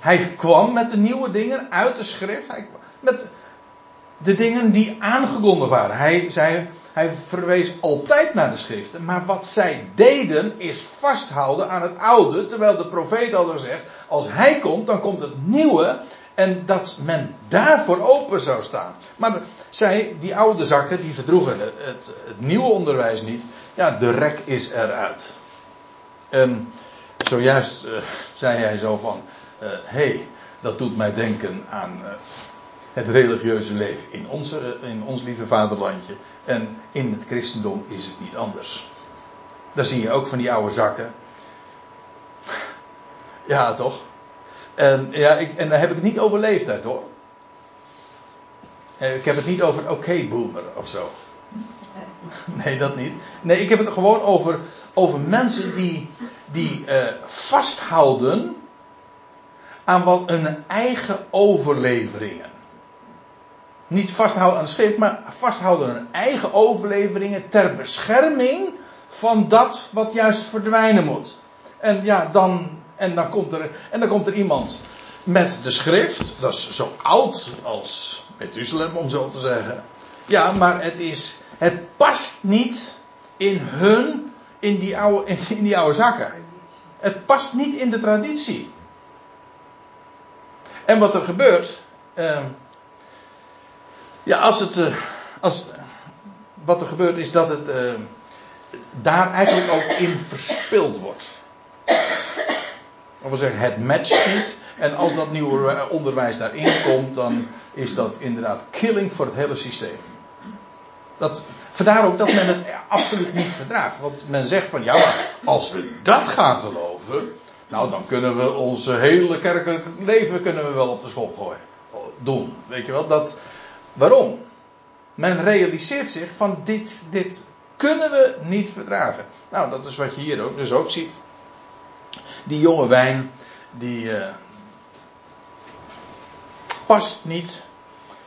Hij kwam met de nieuwe dingen uit de schrift. Hij met de dingen die aangekondigd waren. Hij, zei, hij verwees altijd naar de schriften. Maar wat zij deden is vasthouden aan het oude. Terwijl de profeet al gezegd: als hij komt, dan komt het nieuwe. En dat men daarvoor open zou staan. Maar zij, die oude zakken, die verdroegen het, het, nieuwe onderwijs niet. Ja, de rek is eruit. En zojuist uh, zei hij zo van: hé, uh, hey, dat doet mij denken aan uh, het religieuze leven in, onze, in ons lieve vaderlandje. En in het christendom is het niet anders. Daar zie je ook van die oude zakken. Ja, toch? En, ja, ik, en dan heb ik het niet over leeftijd hoor. Ik heb het niet over oké okay boomer of zo. Nee, dat niet. Nee, ik heb het gewoon over, over mensen die, die uh, vasthouden aan wat hun eigen overleveringen. Niet vasthouden aan de schrift, maar vasthouden aan hun eigen overleveringen ter bescherming van dat wat juist verdwijnen moet. En ja, dan, en dan, komt, er, en dan komt er iemand met de schrift, dat is zo oud als Methuselem om zo te zeggen. Ja, maar het is, het past niet in hun, in die oude, in die oude zakken. Het past niet in de traditie. En wat er gebeurt, uh, ja, als het, uh, als, wat er gebeurt is dat het uh, daar eigenlijk ook in verspild wordt. Dat wil zeggen, het matcht niet. En als dat nieuwe onderwijs daarin komt, dan is dat inderdaad killing voor het hele systeem. Dat, vandaar ook dat men het absoluut niet verdraagt. Want men zegt van ja, maar als we dat gaan geloven, nou dan kunnen we ons hele kerkelijke leven kunnen we wel op de schop gooien. Doen. Weet je wel, dat. Waarom? Men realiseert zich van dit, dit kunnen we niet verdragen. Nou, dat is wat je hier ook dus ook ziet. Die jonge wijn, die uh, past niet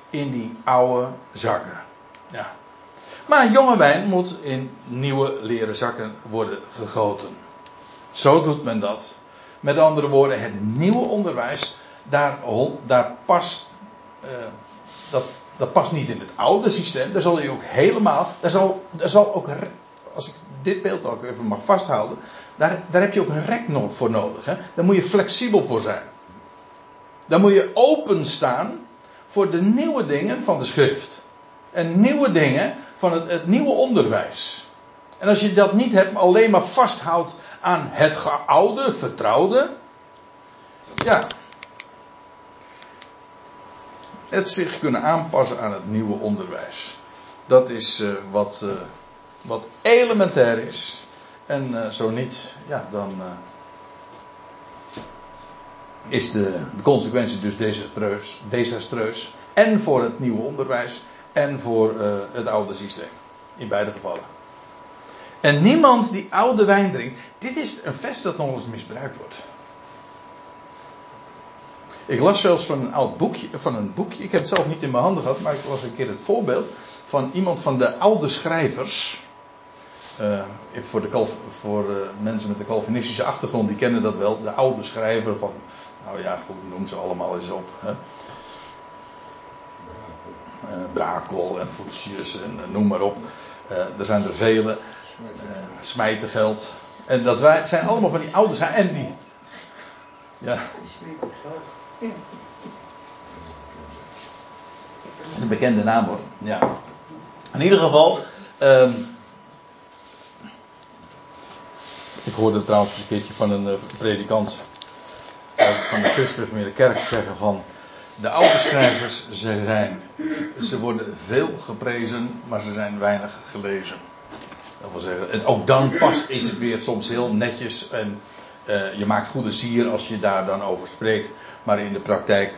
in die oude zakken. Ja. Maar jonge wijn moet in nieuwe leren zakken worden gegoten. Zo doet men dat. Met andere woorden, het nieuwe onderwijs, daar, daar past, uh, dat, dat past niet in het oude systeem. Daar zal je ook helemaal, daar zal, daar zal ook, als ik dit beeld ook even mag vasthouden, daar, daar heb je ook een rek voor nodig. Hè? Daar moet je flexibel voor zijn. Daar moet je openstaan voor de nieuwe dingen van de schrift. En nieuwe dingen van het, het nieuwe onderwijs. En als je dat niet hebt, alleen maar vasthoudt aan het oude, vertrouwde. Ja. Het zich kunnen aanpassen aan het nieuwe onderwijs. Dat is uh, wat, uh, wat elementair is. En uh, zo niet, ja, dan, is de, consequentie dus desastreus, desastreus. En voor het nieuwe onderwijs en voor uh, het oude systeem. In beide gevallen. En niemand die oude wijn drinkt. Dit is een vers dat nog eens misbruikt wordt. Ik las zelfs van een oud boekje, van een boekje. Ik heb het zelf niet in mijn handen gehad, maar ik las een keer het voorbeeld van iemand van de oude schrijvers. Uh, voor, de, voor uh, mensen met een Calvinistische achtergrond, die kennen dat wel. De oude schrijver van, nou ja, goed, noem ze allemaal eens op. Hè. Uh, Brakel en Voetsjes en noem maar op. er zijn er vele. Smijtengeld. En dat wij, zijn allemaal van die oude schrijvers. En die. Ja. Is een bekende naam hoor. Ja. In ieder geval. Um, ik hoorde trouwens een keertje van een uh, predikant van de Christelijke kerk zeggen van de oude schrijvers, ze, zijn, ze worden veel geprezen, maar ze zijn weinig gelezen. Dat wil zeggen, het, ook dan pas is het weer soms heel netjes en uh, je maakt goede sier als je daar dan over spreekt, maar in de praktijk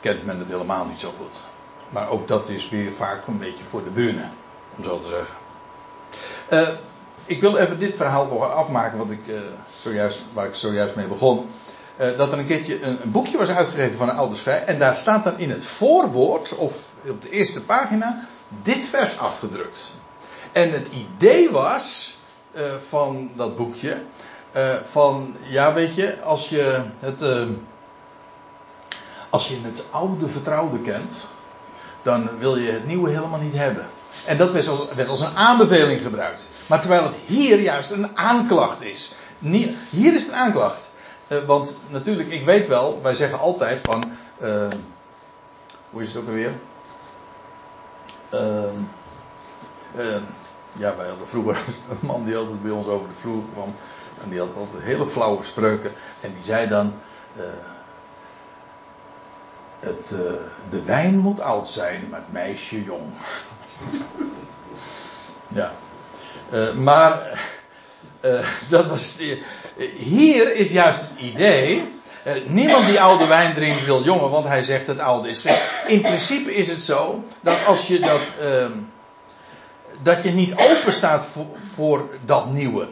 kent men het helemaal niet zo goed. Maar ook dat is weer vaak een beetje voor de bühne, om zo te zeggen. Uh, ik wil even dit verhaal nog afmaken wat ik, uh, zojuist, waar ik zojuist mee begon. Uh, dat er een keertje een, boekje was uitgegeven van een oude schrijver. En daar staat dan in het voorwoord, of op de eerste pagina, dit vers afgedrukt. En het idee was uh, van dat boekje. van, ja weet je, als je het, als je het oude vertrouwde kent dan wil je het nieuwe helemaal niet hebben. En dat werd als, werd als een aanbeveling gebruikt. Maar terwijl het hier juist een aanklacht is. hier is het een aanklacht. Uh, want natuurlijk, ik weet wel, wij zeggen altijd van. Uh, hoe is het ook alweer? Uh, ja, wij hadden vroeger een man die altijd bij ons over de vloer kwam. En die had altijd hele flauwe spreuken. En die zei dan. Het, uh, de wijn moet oud zijn, maar het meisje jong. ja. Uh, maar uh, dat was. hier is juist het idee. niemand die oude wijn drinkt wil jongen, want hij zegt het oude is. In principe is het zo dat als je dat. Ehm, dat je niet open staat voor, voor dat nieuwe.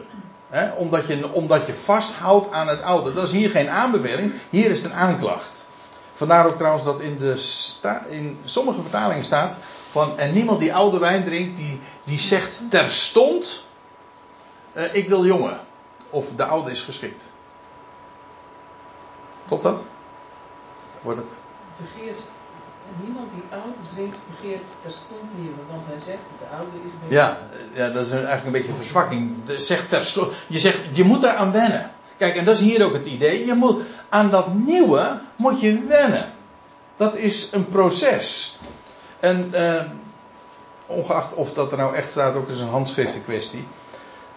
Hè? Omdat, je, omdat je vasthoudt aan het oude. Dat is hier geen aanbeveling, hier is het een aanklacht. Vandaar ook trouwens dat in, de in sommige vertalingen staat van en niemand die oude wijn drinkt, die, die zegt terstond, uh, ik wil jongen. Of de oude is geschikt. Klopt dat? Wordt het? Begeert, niemand die oude drinkt, begeert terstond nieuwe. Want hij zegt, de oude is beter. Ja, ja, dat is eigenlijk een beetje een verzwakking. Zegt terstond, je, zegt, je moet eraan wennen. Kijk, en dat is hier ook het idee. Je moet, aan dat nieuwe moet je wennen. Dat is een proces. En eh, ongeacht of dat er nou echt staat, ook is een handschriften kwestie.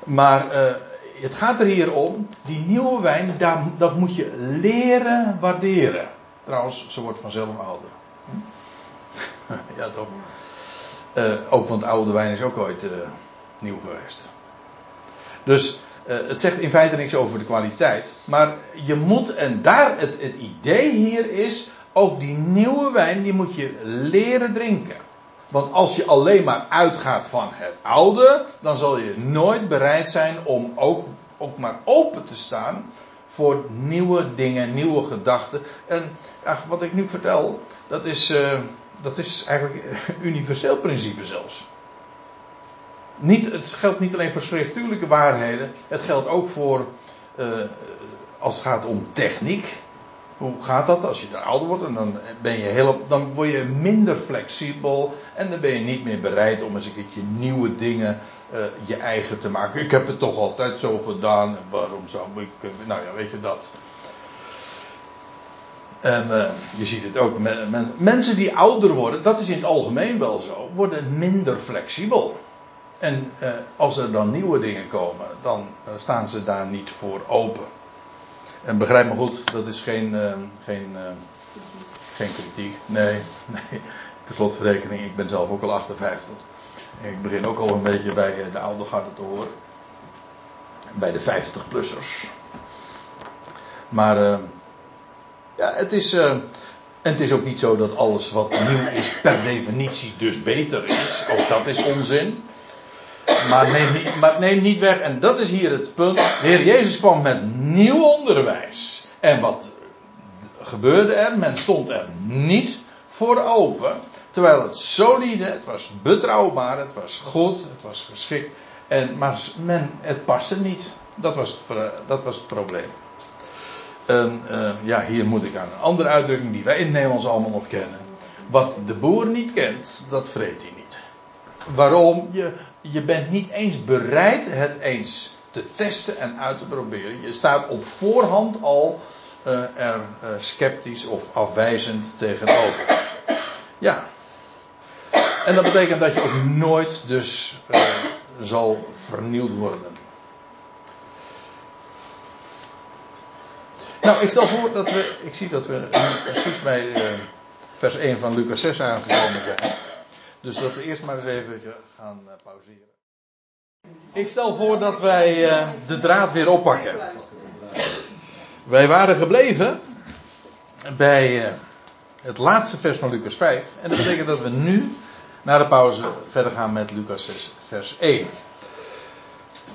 Maar eh, het gaat er hier om, die nieuwe wijn, dat moet je leren waarderen. Trouwens, ze wordt vanzelf ouder. Ja, toch? Uh, ook want oude wijn is ook ooit nieuw geweest. Dus het zegt in feite niks over de kwaliteit. Maar je moet, en daar het, het idee hier is, ook die nieuwe wijn, die moet je leren drinken. Want als je alleen maar uitgaat van het oude, dan zal je nooit bereid zijn om ook, maar open te staan voor nieuwe dingen, nieuwe gedachten. En ach, wat ik nu vertel, dat is, uh, dat is eigenlijk een universeel principe zelfs. Niet, het geldt niet alleen voor schriftuurlijke waarheden, het geldt ook voor uh, als het gaat om techniek. Hoe gaat dat als je ouder wordt en dan, ben je heel, dan word je minder flexibel en dan ben je niet meer bereid om eens een keertje nieuwe dingen uh, je eigen te maken. Ik heb het toch altijd zo gedaan, waarom zou ik, nou ja, weet je dat. En uh, je ziet het ook, mensen die ouder worden, dat is in het algemeen wel zo, worden minder flexibel. En als er dan nieuwe dingen komen, dan staan ze daar niet voor open. En begrijp me goed, dat is geen, uh, geen, geen kritiek. Nee, nee. De slotverrekening, ik ben zelf ook al 58. En ik begin ook al een beetje bij de oude te horen. Bij de 50-plussers. Maar Ja, het is. eh, het is ook niet zo dat alles wat nieuw is per definitie dus beter is. Ook dat is onzin. Maar neem, niet, niet weg, en dat is hier het punt. De Heer Jezus kwam met nieuw onderwijs. En wat gebeurde er? Men stond er niet voor open. Terwijl het solide, het was betrouwbaar, het was goed, het was geschikt. En, maar men, het paste niet. Dat was het, dat was het probleem. En, eh, ja, hier moet ik aan een andere uitdrukking die wij in het Nederlands allemaal nog kennen. Wat de boer niet kent, dat vreet hij. Waarom? Je, je bent niet eens bereid het eens te testen en uit te proberen. Je staat op voorhand al eh, er eh, sceptisch of afwijzend tegenover. Ja. En dat betekent dat je ook nooit dus eh, zal vernieuwd worden. Nou, ik stel voor dat we. Ik zie dat we precies bij vers 1 van Lucas 6 aangekomen zijn. Dus dat we eerst maar eens even gaan eh, pauzeren. Ik stel voor dat wij eh, de draad weer oppakken. Wij waren gebleven bij eh, het laatste vers van Lucas 5. En dat betekent dat we nu, na de pauze, verder gaan met Lucas 6, vers 1.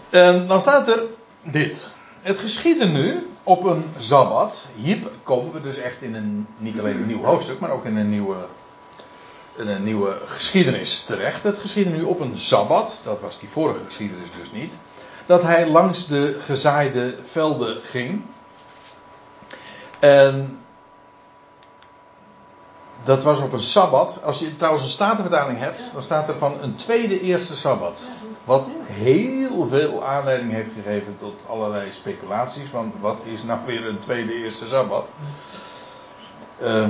En dan staat er dit. Het geschiedde nu op een sabbat. Hier komen we dus echt in een, niet alleen een nieuw hoofdstuk, maar ook in een nieuwe, een nieuwe geschiedenis terecht. Het geschiedde nu op een sabbat, dat was die vorige geschiedenis dus niet, dat hij langs de gezaaide velden ging. En dat was op een sabbat. Als je trouwens een statenvertaling hebt, dan staat er van een tweede eerste sabbat. Wat heel veel aanleiding heeft gegeven tot allerlei speculaties. Van wat is nou weer een tweede eerste sabbat? Eh,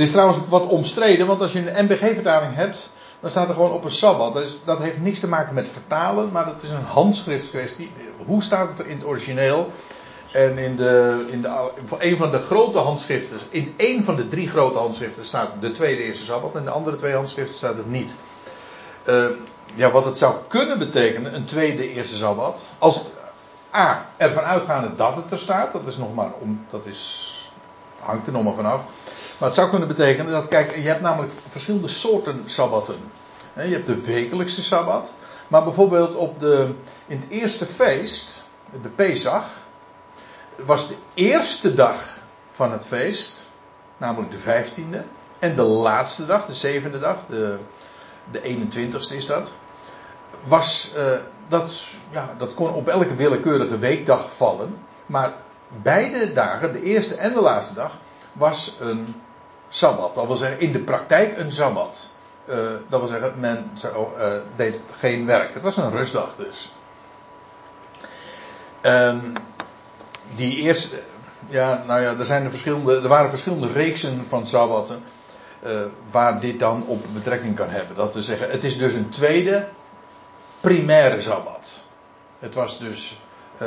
het is trouwens wat omstreden, want als je een MBG-vertaling hebt, dan staat er gewoon op een sabbat. Dat, heeft niks te maken met vertalen, maar dat is een handschriftkwestie. Hoe staat het er in het origineel? En in, de, in de, een van de grote handschriften, in één van de drie grote handschriften staat de tweede eerste sabbat, en in de andere twee handschriften staat het niet. Eh, ja, wat het zou kunnen betekenen, een tweede eerste sabbat, als A, ervan uitgaande dat het er staat, dat is nog maar om, dat is, hangt er nog maar vanaf. Maar het zou kunnen betekenen dat, kijk, je hebt namelijk verschillende soorten sabbatten. Je hebt de wekelijkse sabbat, maar bijvoorbeeld op de, in het eerste feest, de Pesach, was de eerste dag van het feest, namelijk de vijftiende, en de laatste dag, de zevende dag, de, de 21ste is dat, was, eh, dat, ja, dat kon op elke willekeurige weekdag vallen, maar beide dagen, de eerste en de laatste dag, was een sabbat. Dat wil zeggen, in de praktijk een sabbat. Eh, dat wil zeggen, men zou, eh, deed geen werk. Het was een rustdag dus. Ehm, die eerste, ja, nou ja, er, zijn er, verschillende, er waren verschillende reeksen van sabbatten. eh, waar dit dan op betrekking kan hebben. Dat wil zeggen, het is dus een tweede primaire sabbat. Het was dus eh,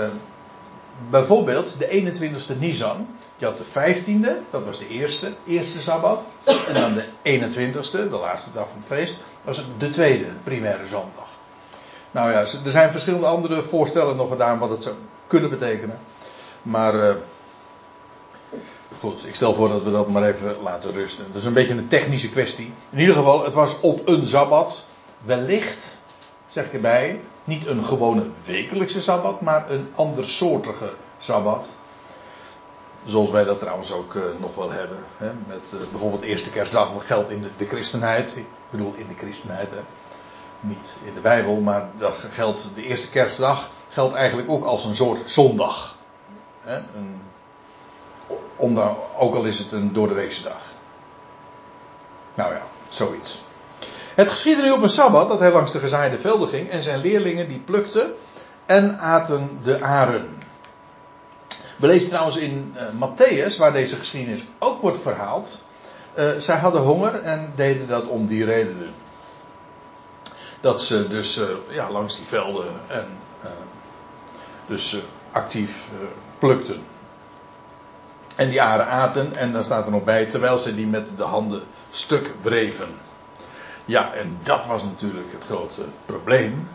bijvoorbeeld de 21ste Nisan. Je had de 15e, dat was de eerste, eerste sabbat. En dan de 21ste, de laatste dag van het feest, was de tweede primaire zondag. Nou ja, er zijn verschillende andere voorstellen nog gedaan wat het zou kunnen betekenen. Maar eh, goed, ik stel voor dat we dat maar even laten rusten. Dat is een beetje een technische kwestie. In ieder geval, het was op een sabbat. Wellicht, zeg ik erbij, niet een gewone wekelijkse sabbat, maar een andersoortige sabbat. Zoals wij dat trouwens ook eh, nog wel hebben. Hè? Met eh, bijvoorbeeld eerste kerstdag, wat geldt in de, christenheid. Ik bedoel in de christenheid, niet in de Bijbel, maar dat geldt, de eerste kerstdag geldt eigenlijk ook als een soort zondag. Hè? Een, ook al is het een doordeweekse dag. Nou ja, zoiets. Het geschiedde op een sabbat dat hij langs de gezaaide velden ging en zijn leerlingen die plukten en aten de aren. We lezen trouwens in uh, Matthäus, waar deze geschiedenis ook wordt verhaald. Uh, zij hadden honger en deden dat om die redenen. Dat ze dus uh, ja, langs die velden en dus actief plukten. En die aren aten, en daar staat er nog bij, terwijl ze die met de handen stuk wreven. Ja, en dat was natuurlijk het grote probleem.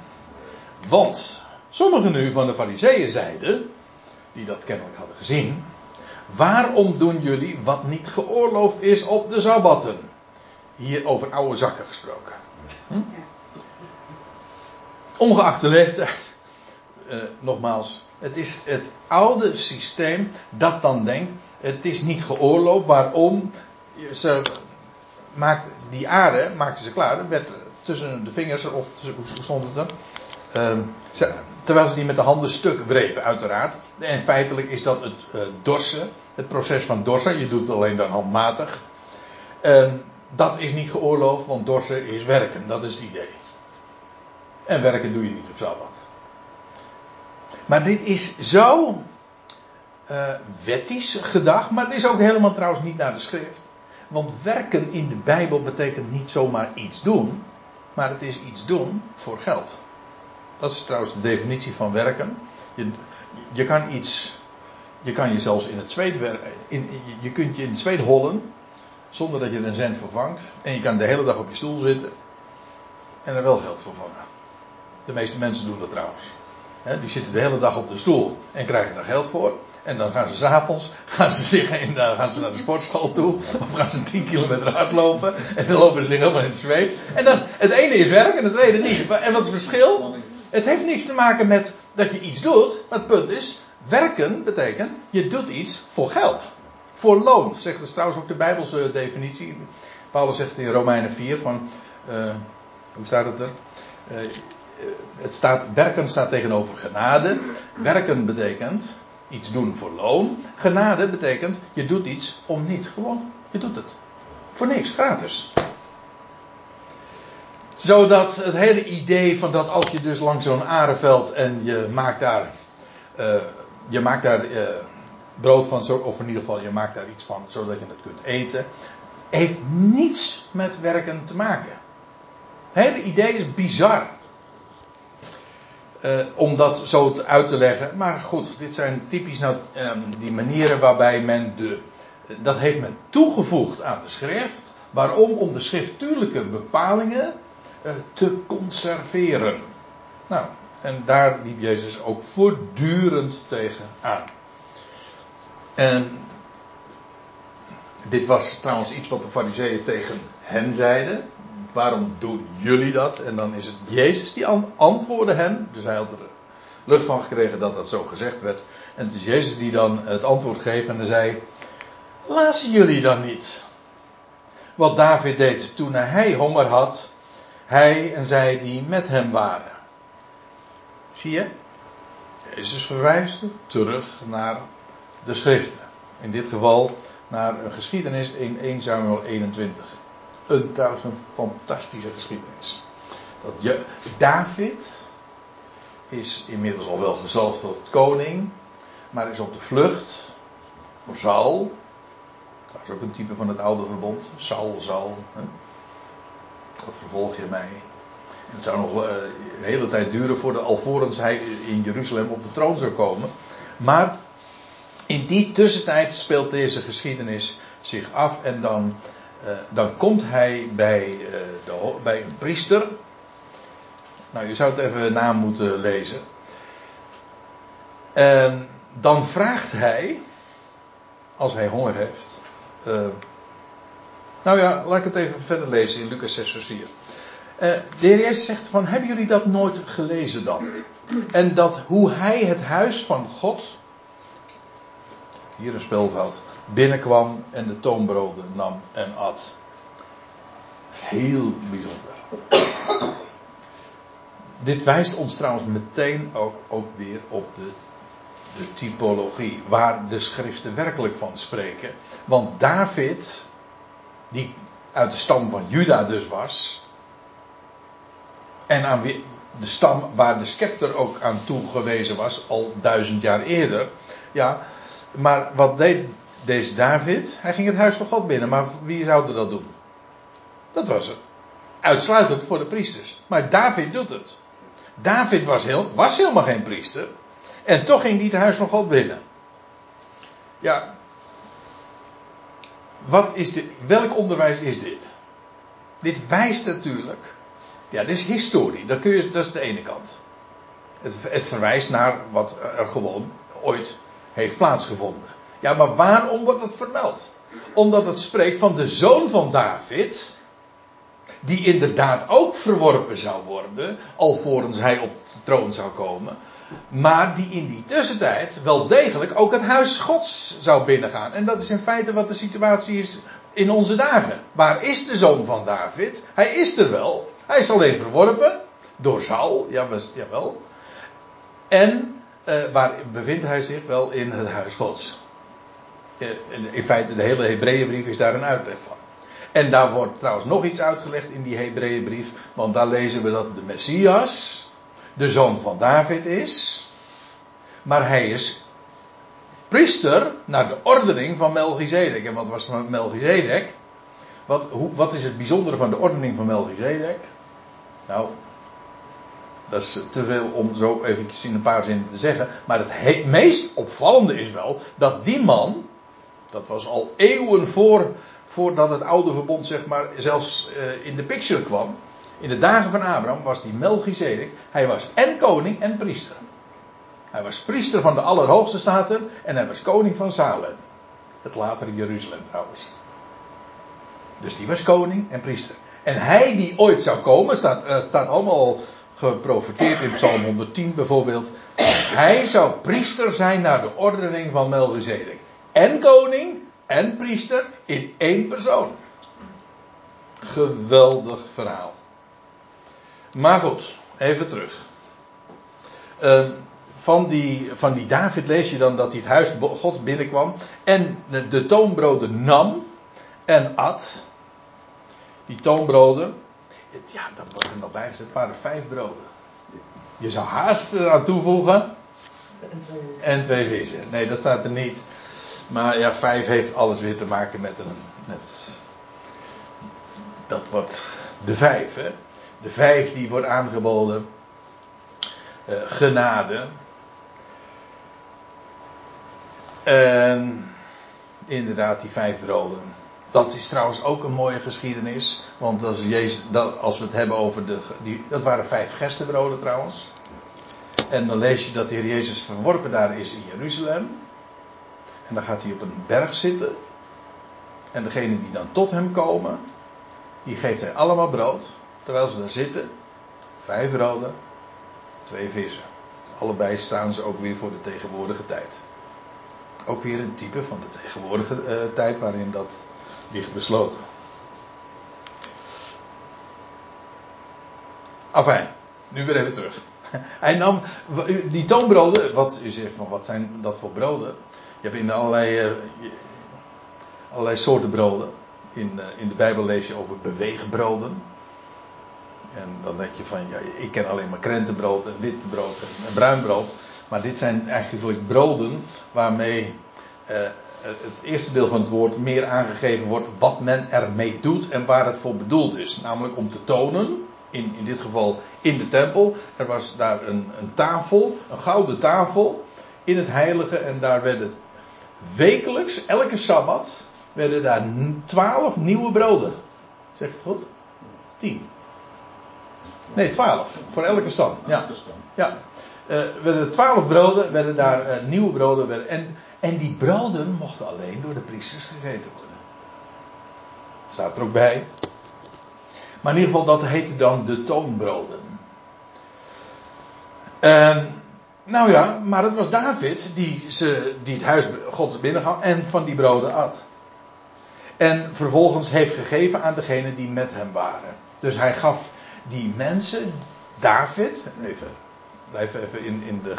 Want sommigen nu van de fariseeën zeiden, die dat kennelijk hadden gezien, Waarom doen jullie wat niet geoorloofd is op de sabbatten? Hier over oude zakken gesproken. Hm? Ongeacht de leeftijd. Uh, nogmaals, het is het oude systeem dat dan denkt, het is niet geoorloofd. Waarom? Maakt die aarde, maakte ze klaar. Er werd tussen de vingers, of hoe stond het er? Ze, terwijl ze die met de handen stuk wreven, uiteraard. En feitelijk is dat het uh, dorsen, het proces van dorsen. Je doet het alleen dan handmatig. Uh, dat is niet geoorloofd, want dorsen is werken. Dat is het idee. En werken doe je niet op Sabbat. Maar dit is zo uh, wettisch gedacht, maar het is ook helemaal trouwens niet naar de schrift. Want werken in de Bijbel betekent niet zomaar iets doen, maar het is iets doen voor geld. Dat is trouwens de definitie van werken. Je, je kan iets, je kan je zelfs in het zweet in, je kunt je in het zweet hollen, zonder dat je een cent vervangt. En je kan de hele dag op je stoel zitten en er wel geld voor vangen. De meeste mensen doen dat trouwens. die zitten de hele dag op de stoel en krijgen er geld voor. En dan gaan ze s'avonds, gaan ze zich in, dan gaan ze naar de sportschool toe. Of gaan ze 10 kilometer hardlopen. En dan lopen ze zich helemaal in het zweet. En dat, het ene is werk en het tweede niet. En wat is het verschil? Het heeft niks te maken met dat je iets doet. Maar het punt is, werken betekent, je doet iets voor geld. Voor loon, zegt dus trouwens ook de Bijbelse definitie. Paulus zegt in Romeinen 4 van, uh, hoe staat het er? Uh, het staat, werken staat tegenover genade. Werken betekent iets doen voor loon. Genade betekent je doet iets om niet. Gewoon, je doet het. Voor niks, gratis. Zodat het hele idee van dat als je dus langs zo'n arenveld en je maakt daar, uh, je maakt daar uh, brood van, of in ieder geval je maakt daar iets van zodat je het kunt eten, heeft niets met werken te maken. Het hele idee is bizar. Uh, om dat zo uit te leggen. Maar goed, dit zijn typisch nou, um, die manieren waarbij men de. Dat heeft men toegevoegd aan de schrift. Waarom? Om de schriftuurlijke bepalingen te conserveren. Nou, en daar liep Jezus ook voortdurend tegen aan. En dit was trouwens iets wat de fariseeën tegen hen zeiden waarom doen jullie dat? En dan is het Jezus die antwoordde hen. Dus hij had er lucht van gekregen dat dat zo gezegd werd. En het is Jezus die dan het antwoord geeft en dan zei: Lazen jullie dan niet? Wat David deed toen hij honger had, hij en zij die met hem waren. Zie je? Jezus verwijst terug naar de schriften. In dit geval naar een geschiedenis in 1 Samuel 21 een trouwens een fantastische geschiedenis. Dat je, David is inmiddels al wel gezalfd tot koning, maar is op de vlucht voor Saul. Dat is ook een type van het oude verbond. Saul, Saul. Hè? Wat vervolg je mij? Het zou nog uh, een hele tijd duren voordat alvorens hij in Jeruzalem op de troon zou komen. Maar in die tussentijd speelt deze geschiedenis zich af en dan uh, dan komt hij bij, uh, de, bij een priester. Nou, je zou het even na moeten lezen. En dan vraagt hij, als hij honger heeft. Nou ja, laat ik het even verder lezen in Lucas 6, vers 4. de heer zegt van, hebben jullie dat nooit gelezen dan? En dat hoe hij het huis van God, hier een spelfout, binnenkwam en de toonbroden nam en at. Heel bijzonder. Dit wijst ons trouwens meteen ook, ook weer op de, de typologie, waar de schriften werkelijk van spreken. Want David, die uit de stam van Juda dus was, en aan wie, de stam waar de scepter ook aan toegewezen was, al duizend jaar eerder, ja, maar wat deed deze David, hij ging het huis van God binnen. Maar wie zou dat doen? Dat was het. Uitsluitend voor de priesters. Maar David doet het. David was, heel, was helemaal geen priester. En toch ging hij het huis van God binnen. Ja. Wat is dit? Welk onderwijs is dit? Dit wijst natuurlijk. Ja, dit is historie. Dat, kun je, is de ene kant. Het, het verwijst naar wat er gewoon ooit heeft plaatsgevonden. Ja, maar waarom wordt dat vermeld? Omdat het spreekt van de zoon van David, die inderdaad ook verworpen zou worden, alvorens hij op de troon zou komen, maar die in die tussentijd wel degelijk ook het huis Gods zou binnengaan. En dat is in feite wat de situatie is in onze dagen. Waar is de zoon van David? Hij is er wel. Hij is alleen verworpen door Saul, ja, jawel. En uh, waar bevindt hij zich? Wel in het huis Gods. Uh, in feite, de hele Hebreeënbrief is daar een uitleg van. En daar wordt trouwens nog iets uitgelegd in die Hebreeënbrief, want daar lezen we dat de Messias de zoon van David is, maar hij is priester naar de ordening van Melchizedek. En wat was Melchizedek? Wat, hoe, wat is het bijzondere van de ordening van Melchizedek? Nou, dat is te veel om zo eventjes in een paar zinnen te zeggen. Maar het meest opvallende is wel dat die man, dat was al eeuwen voor, voordat het oude verbond zeg maar zelfs uh, in de picture kwam. In de dagen van Abraham was die Melchizedek. Hij was en koning en priester. Hij was priester van de Allerhoogste Staten en hij was koning van Salem. Het latere Jeruzalem trouwens. Dus die was koning en priester. En hij die ooit zou komen, staat, uh, staat allemaal geprofiteerd in Psalm 110 bijvoorbeeld. Hij zou priester zijn naar de ordening van Melchizedek. En koning en priester in één persoon. Geweldig verhaal. Maar goed, even terug. Uh, van, die, van die David lees je dan dat hij het huis Gods binnenkwam. En de toonbroden nam en at. Die toonbroden. Ja, dat wordt er nog bij gezet. Het waren vijf broden. Je zou haast aan toevoegen. En twee, en twee vissen. Nee, dat staat er niet. Maar ja, vijf heeft alles weer te maken met een. Met, dat wordt de vijf, hè. De vijf die wordt aangeboden. Uh, genade. En inderdaad, die vijf broden. Dat is trouwens ook een mooie geschiedenis. Want als, Jezus, dat, als we het hebben over de. Die, dat waren vijf gerstebroden trouwens. En dan lees je dat de Heer Jezus verworpen daar is in Jeruzalem. En dan gaat hij op een berg zitten. En degenen die dan tot hem komen, die geeft hij allemaal brood. Terwijl ze daar zitten, vijf broden, twee vissen. Allebei staan ze ook weer voor de tegenwoordige tijd. Ook weer een type van de tegenwoordige uh, tijd waarin dat ligt besloten. Enfin, nu weer even terug. Hij nam die toonbroden, wat u zegt van wat zijn dat voor broden? Je hebt in allerlei, uh, allerlei soorten broden. In, uh, in de Bijbel lees je over beweegbroden. En dan denk je van, ja, ik ken alleen maar krentenbrood en witte brood en, bruin brood. Maar dit zijn eigenlijk broden waarmee eh, het eerste deel van het woord meer aangegeven wordt wat men ermee doet en waar het voor bedoeld is. Namelijk om te tonen, in, in dit geval in de tempel, er was daar een, een tafel, een gouden tafel in het heilige en daar werden wekelijks, elke sabbat, werden daar twaalf nieuwe broden. Zeg het goed? Tien. Nee, twaalf. Voor elke stam. Ja. ja. Uh, werden twaalf broden, werden daar uh, nieuwe broden. Werden, en, en die broden mochten alleen door de priesters gegeten worden. Staat er ook bij. Maar in ieder geval, dat heette dan de toonbroden. En, nou ja, maar het was David die, ze, die het huis God binnengaf en van die broden at. En vervolgens heeft gegeven aan degenen die met hem waren. Dus hij gaf die mensen, David, even, blijf even in, in de, uh,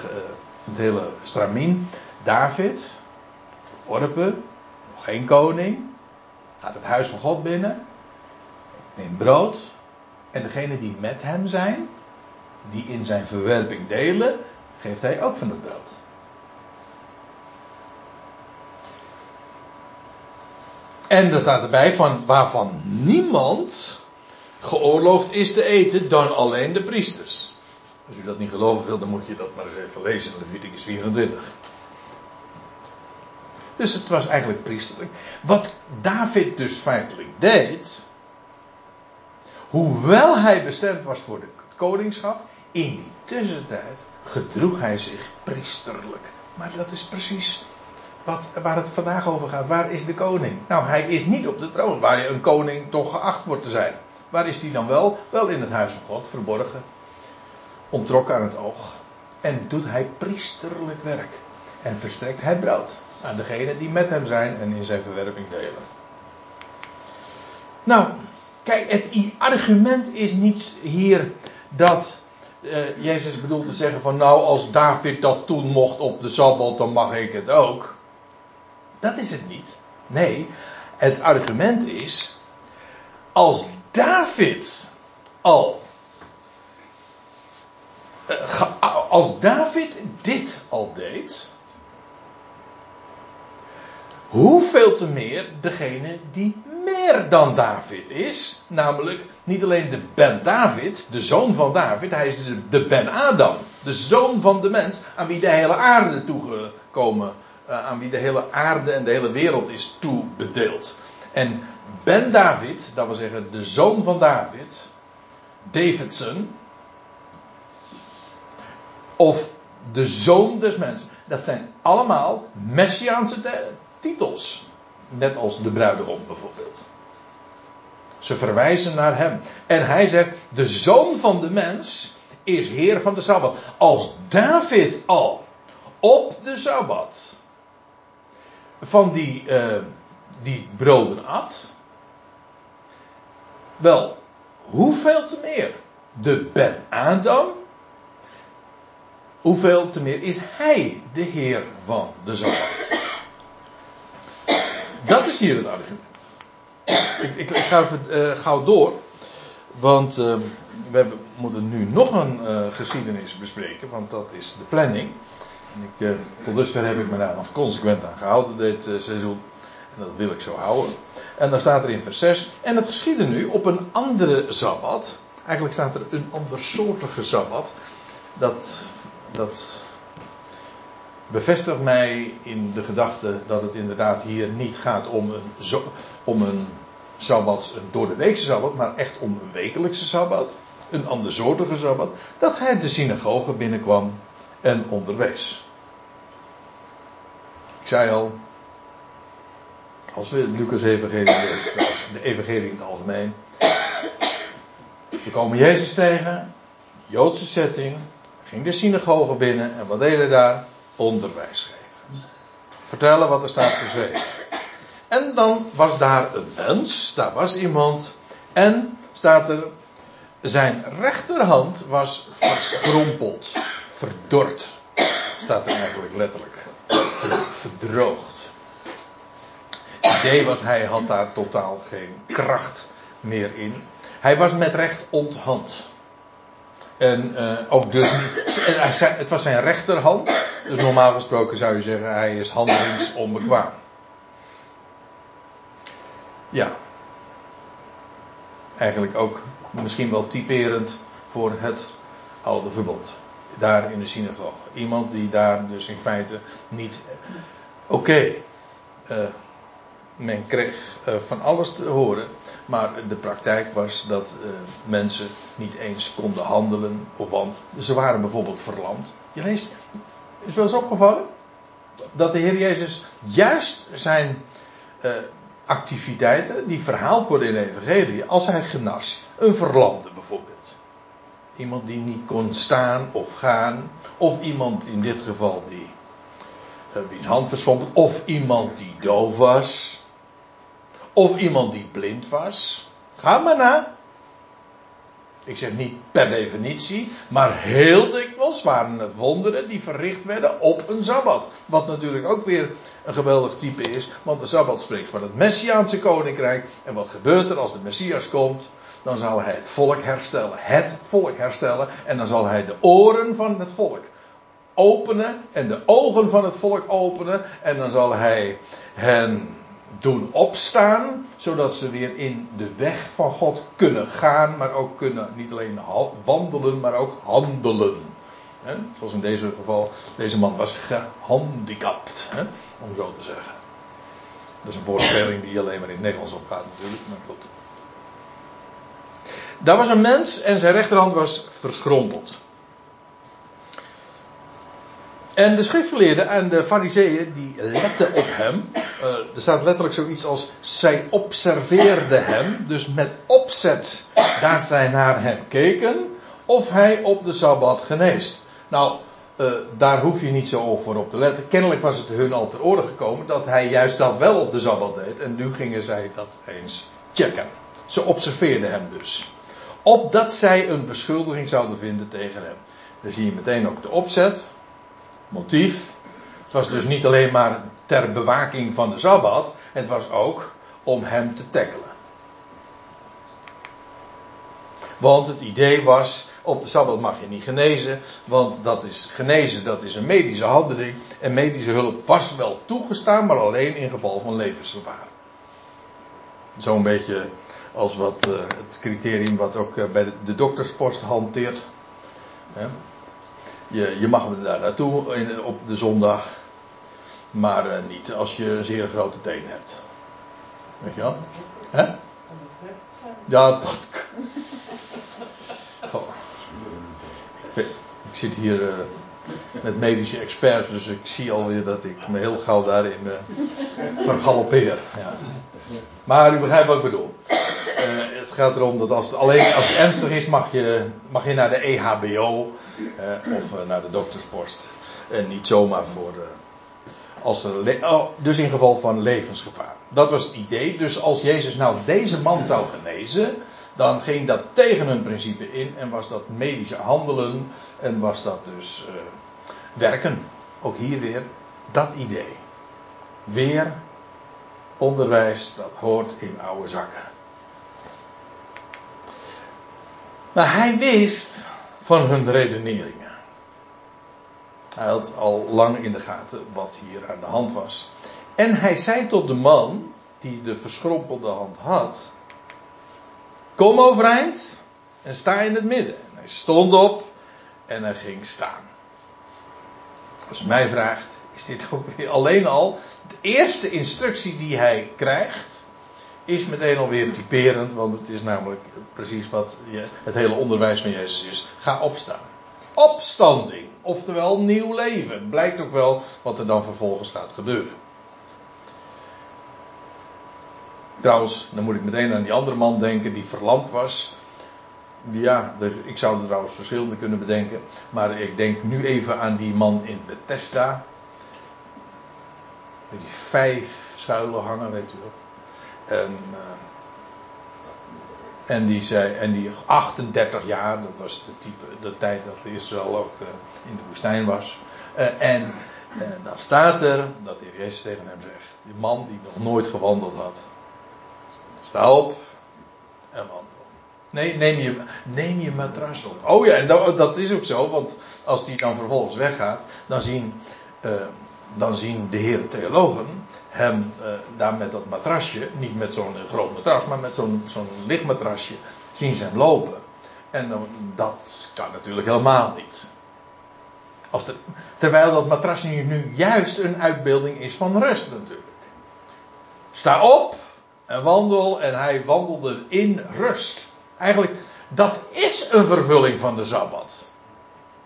het hele stramien. David, Orpe, nog geen koning, gaat het huis van God binnen, neemt brood. En degene die met hem zijn, die in zijn verwerping delen, geeft hij ook van het brood. En er staat erbij van waarvan niemand geoorloofd is te eten dan alleen de priesters. Als u dat niet geloven wilt, dan moet je dat maar eens even lezen in Leviticus 24. Dus het was eigenlijk priesterlijk. Wat David dus feitelijk deed, hoewel hij bestemd was voor het koningschap, in die tussentijd gedroeg hij zich priesterlijk. Maar dat is precies wat, waar het vandaag over gaat. Waar is de koning? Nou, hij is niet op de troon, waar een koning toch geacht wordt te zijn. Waar is hij dan wel? Wel in het huis van God, verborgen. Ontrokken aan het oog. En doet hij priesterlijk werk. En verstrekt hij brood aan degenen die met hem zijn en in zijn verwerping delen. Nou, kijk, het argument is niet hier dat uh, Jezus bedoelt te zeggen van nou als David dat toen mocht op de Sabbat dan mag ik het ook. Dat is het niet. Nee, het argument is als David al uh, als David dit al deed hoeveel te meer degene die meer dan David is. Namelijk niet alleen de Ben David, de zoon van David, hij is de, Ben Adam, de zoon van de mens, aan wie de hele aarde toegekomen, uh, aan wie de hele aarde en de hele wereld is toebedeeld. En Ben David, dat wil zeggen de zoon van David, Davidson, of de zoon des mensen, dat zijn allemaal messiaanse titels. Net als de bruidegom bijvoorbeeld. Ze verwijzen naar hem. En hij zegt: De zoon van de mens is heer van de sabbat. Als David al op de sabbat van die, uh, die broden at. Wel, hoeveel te meer? De Ben Adam. Hoeveel te meer is hij de heer van de sabbat? Dat is hier het argument. Ik, ik, ga even uh, gauw door. Want uh, we moeten nu nog een uh, geschiedenis bespreken. Want dat is de planning. En ik, tot dusver heb ik me daar nog consequent aan gehouden dit seizoen. En dat wil ik zo houden. En dan staat er in vers 6. En het geschiedde nu op een andere sabbat. Eigenlijk staat er een andersoortige sabbat. Dat, dat bevestigt mij in de gedachte dat het inderdaad hier niet gaat om een, om een een door de weekse sabbat, maar echt om een wekelijkse sabbat, een andersoortige sabbat, dat hij de synagoge binnenkwam en onderwees. Ik zei al, als we Lucas evangelie lezen, de evangelie in het algemeen, we komen Jezus tegen, Joodse setting, ging de synagoge binnen en wat hij daar? onderwijs geven. Vertellen wat er staat geschreven. En dan was daar een mens, daar was iemand. En staat er, zijn rechterhand was verschrompeld, verdord. Staat er eigenlijk letterlijk. Verdroogd. Idee was, hij had daar totaal geen kracht meer in. Hij was met recht onthand. En uh, ook dus. Het was zijn rechterhand. Dus normaal gesproken zou je zeggen, hij is handelingsonbekwaam. Ja. Eigenlijk ook misschien wel typerend voor het oude verbod. Daar in de synagoge. Iemand die daar dus in feite niet. Oké. Uh, men kreeg uh, van alles te horen. Maar de praktijk was dat uh, mensen niet eens konden handelen. Want ze waren bijvoorbeeld verlamd. Je leest is wel eens opgevallen? Dat de Heer Jezus juist zijn uh, activiteiten, die verhaald worden in de Evangelie, als hij genas. Een verlamde bijvoorbeeld. Iemand die niet kon staan of gaan. Of iemand in dit geval die wiens hand. Of iemand die doof was. Of iemand die blind was. Ga maar na. Ik zeg niet per definitie, maar heel dikwijls waren het wonderen die verricht werden op een sabbat. Wat natuurlijk ook weer een geweldig type is, want de sabbat spreekt van het Messiaanse koninkrijk. En wat gebeurt er als de Messias komt? Dan zal hij het volk herstellen. Het volk herstellen. En dan zal hij de oren van het volk openen en de ogen van het volk openen. En dan zal hij hen doen opstaan, zodat ze weer in de weg van God kunnen gaan, maar ook kunnen niet alleen wandelen, maar ook handelen. Zoals in deze geval, deze man was gehandicapt, om zo te zeggen. Dat is een woordspeling die alleen maar in het Nederlands opgaat natuurlijk, maar goed. Daar was een mens en zijn rechterhand was verschrompeld. En de schriftgeleerden en de fariseeën die letten op hem. Eh, er staat letterlijk zoiets als zij observeerden hem. Dus met opzet daar zij naar hem keken. Of hij op de Sabbat geneest. Nou, eh, daar hoef je niet zo over op te letten. Kennelijk was het hun al ter oren gekomen dat hij juist dat wel op de Sabbat deed. En nu gingen zij dat eens checken. Ze observeerden hem dus. Opdat zij een beschuldiging zouden vinden tegen hem. Dan zie je meteen ook de opzet, motief. Het was dus niet alleen maar ter bewaking van de Sabbat. Het was ook om hem te tackelen. Want het idee was, op de Sabbat mag je niet genezen, want dat is genezen, dat is een medische handeling. En medische hulp was wel toegestaan, maar alleen in geval van levensgevaar. Zo'n beetje als wat uh, het criterium wat ook uh, bij de, de, dokterspost hanteert. Je, je, mag daar naartoe op de zondag, maar uh, niet als je een zeer grote teen hebt. Weet je wel? Hè? Ja, dat. Oh. Ik zit hier uh, met medische experts, dus ik zie alweer dat ik me heel gauw daarin uh, vergalopeer. Ja. Maar u begrijpt wat ik bedoel. Uh, het gaat erom dat als het alleen als het ernstig is, mag je, mag je naar de E EHBO of naar de dokterspost. En niet zomaar voor. als er oh, dus in geval van levensgevaar. Dat was het idee. Dus als Jezus nou deze man zou genezen dan ging dat tegen hun principe in en was dat medische handelen en was dat dus uh, werken. Ook hier weer dat idee. Weer onderwijs dat hoort in oude zakken. Maar hij wist van hun redeneringen. Hij had al lang in de gaten wat hier aan de hand was. En hij zei tot de man die de verschrompelde hand had: Kom overeind en sta in het midden. En hij stond op en hij ging staan. Als mij vraagt, is dit ook weer alleen al de eerste instructie die hij krijgt, is meteen alweer typerend, want het is namelijk precies wat het hele onderwijs van Jezus is. Ga opstaan. Opstanding, oftewel nieuw leven. Blijkt ook wel wat er dan vervolgens gaat gebeuren. Trouwens, dan moet ik meteen aan die andere man denken die verlamd was. Ja, ik zou er trouwens verschillende kunnen bedenken. Maar ik denk nu even aan die man in Bethesda. Met die vijf schuilen hangen, weet u wel. En, en, die zei, en die 38 jaar, dat was de, type, de tijd dat Israël ook uh, in de woestijn was. Uh, en dan staat er dat de Jezus tegen hem zegt: Die man die nog nooit gewandeld had. Sta op en wandel. Nee, neem je, neem je matras op. Oh ja, en dat, dat, is ook zo, want als die dan vervolgens weggaat, dan zien, uh, dan zien de heren theologen hem uh, daar met dat matrasje, niet met zo'n groot matras, maar met zo'n zo'n lichtmatrasje, zien ze hem lopen. En dan, dat kan natuurlijk helemaal niet. Als de, terwijl dat matrasje nu juist een uitbeelding is van rust natuurlijk. Sta op, en wandel en hij wandelde in rust. Eigenlijk, dat is een vervulling van de Sabbat.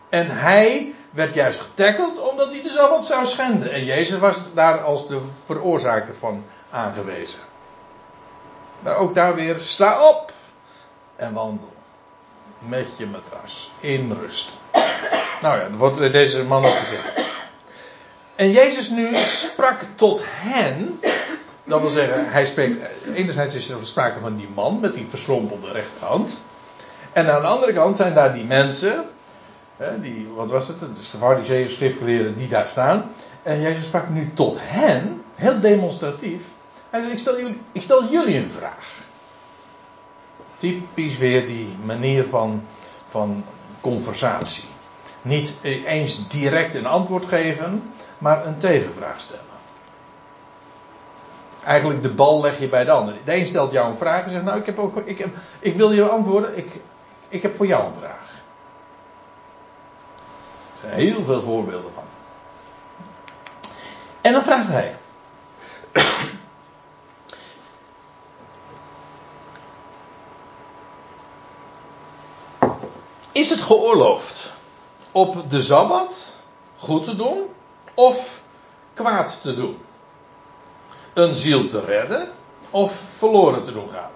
En hij werd juist getackeld omdat hij de Sabbat zou schenden. En Jezus was daar als de veroorzaker van aangewezen. Maar ook daar weer, sta op en wandel. Met je matras. In rust. Nou ja, dat wordt deze man ook. En Jezus nu sprak tot hen dat wil zeggen, hij spreekt. Enerzijds is er sprake van die man met die verschrompelde rechterhand. En aan de andere kant zijn daar die mensen. Hè, die, wat was het? Dus de fariseeën, schriftgeleerden die daar staan. En Jezus sprak nu tot hen, heel demonstratief. Hij zegt: ik stel, jullie, ik stel jullie een vraag. Typisch weer die manier van, van conversatie. Niet eens direct een antwoord geven, maar een tegenvraag stellen. Eigenlijk de bal leg je bij de ander. De een stelt jou een vraag en zegt: Nou, ik, heb ook, ik, heb, ik wil je antwoorden. Ik, ik heb voor jou een vraag. Er zijn heel veel voorbeelden van. En dan vraagt hij: Is het geoorloofd op de sabbat goed te doen of kwaad te doen. Een ziel te redden of verloren te doen gaan.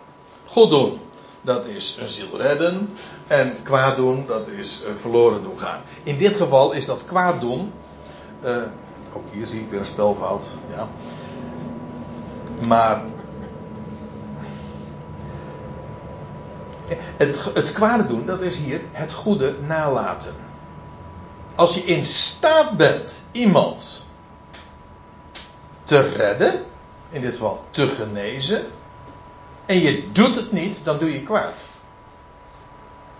Goed doen, dat is een ziel redden. En kwaad doen, dat is uh, verloren doen gaan. In dit geval is dat kwaad doen. Uh, ook hier zie ik weer een spelfout. Ja. Maar. Het, het doen, dat is hier het goede nalaten. Als je in staat bent iemand te redden, in dit geval te genezen, en je doet het niet, dan doe je kwaad.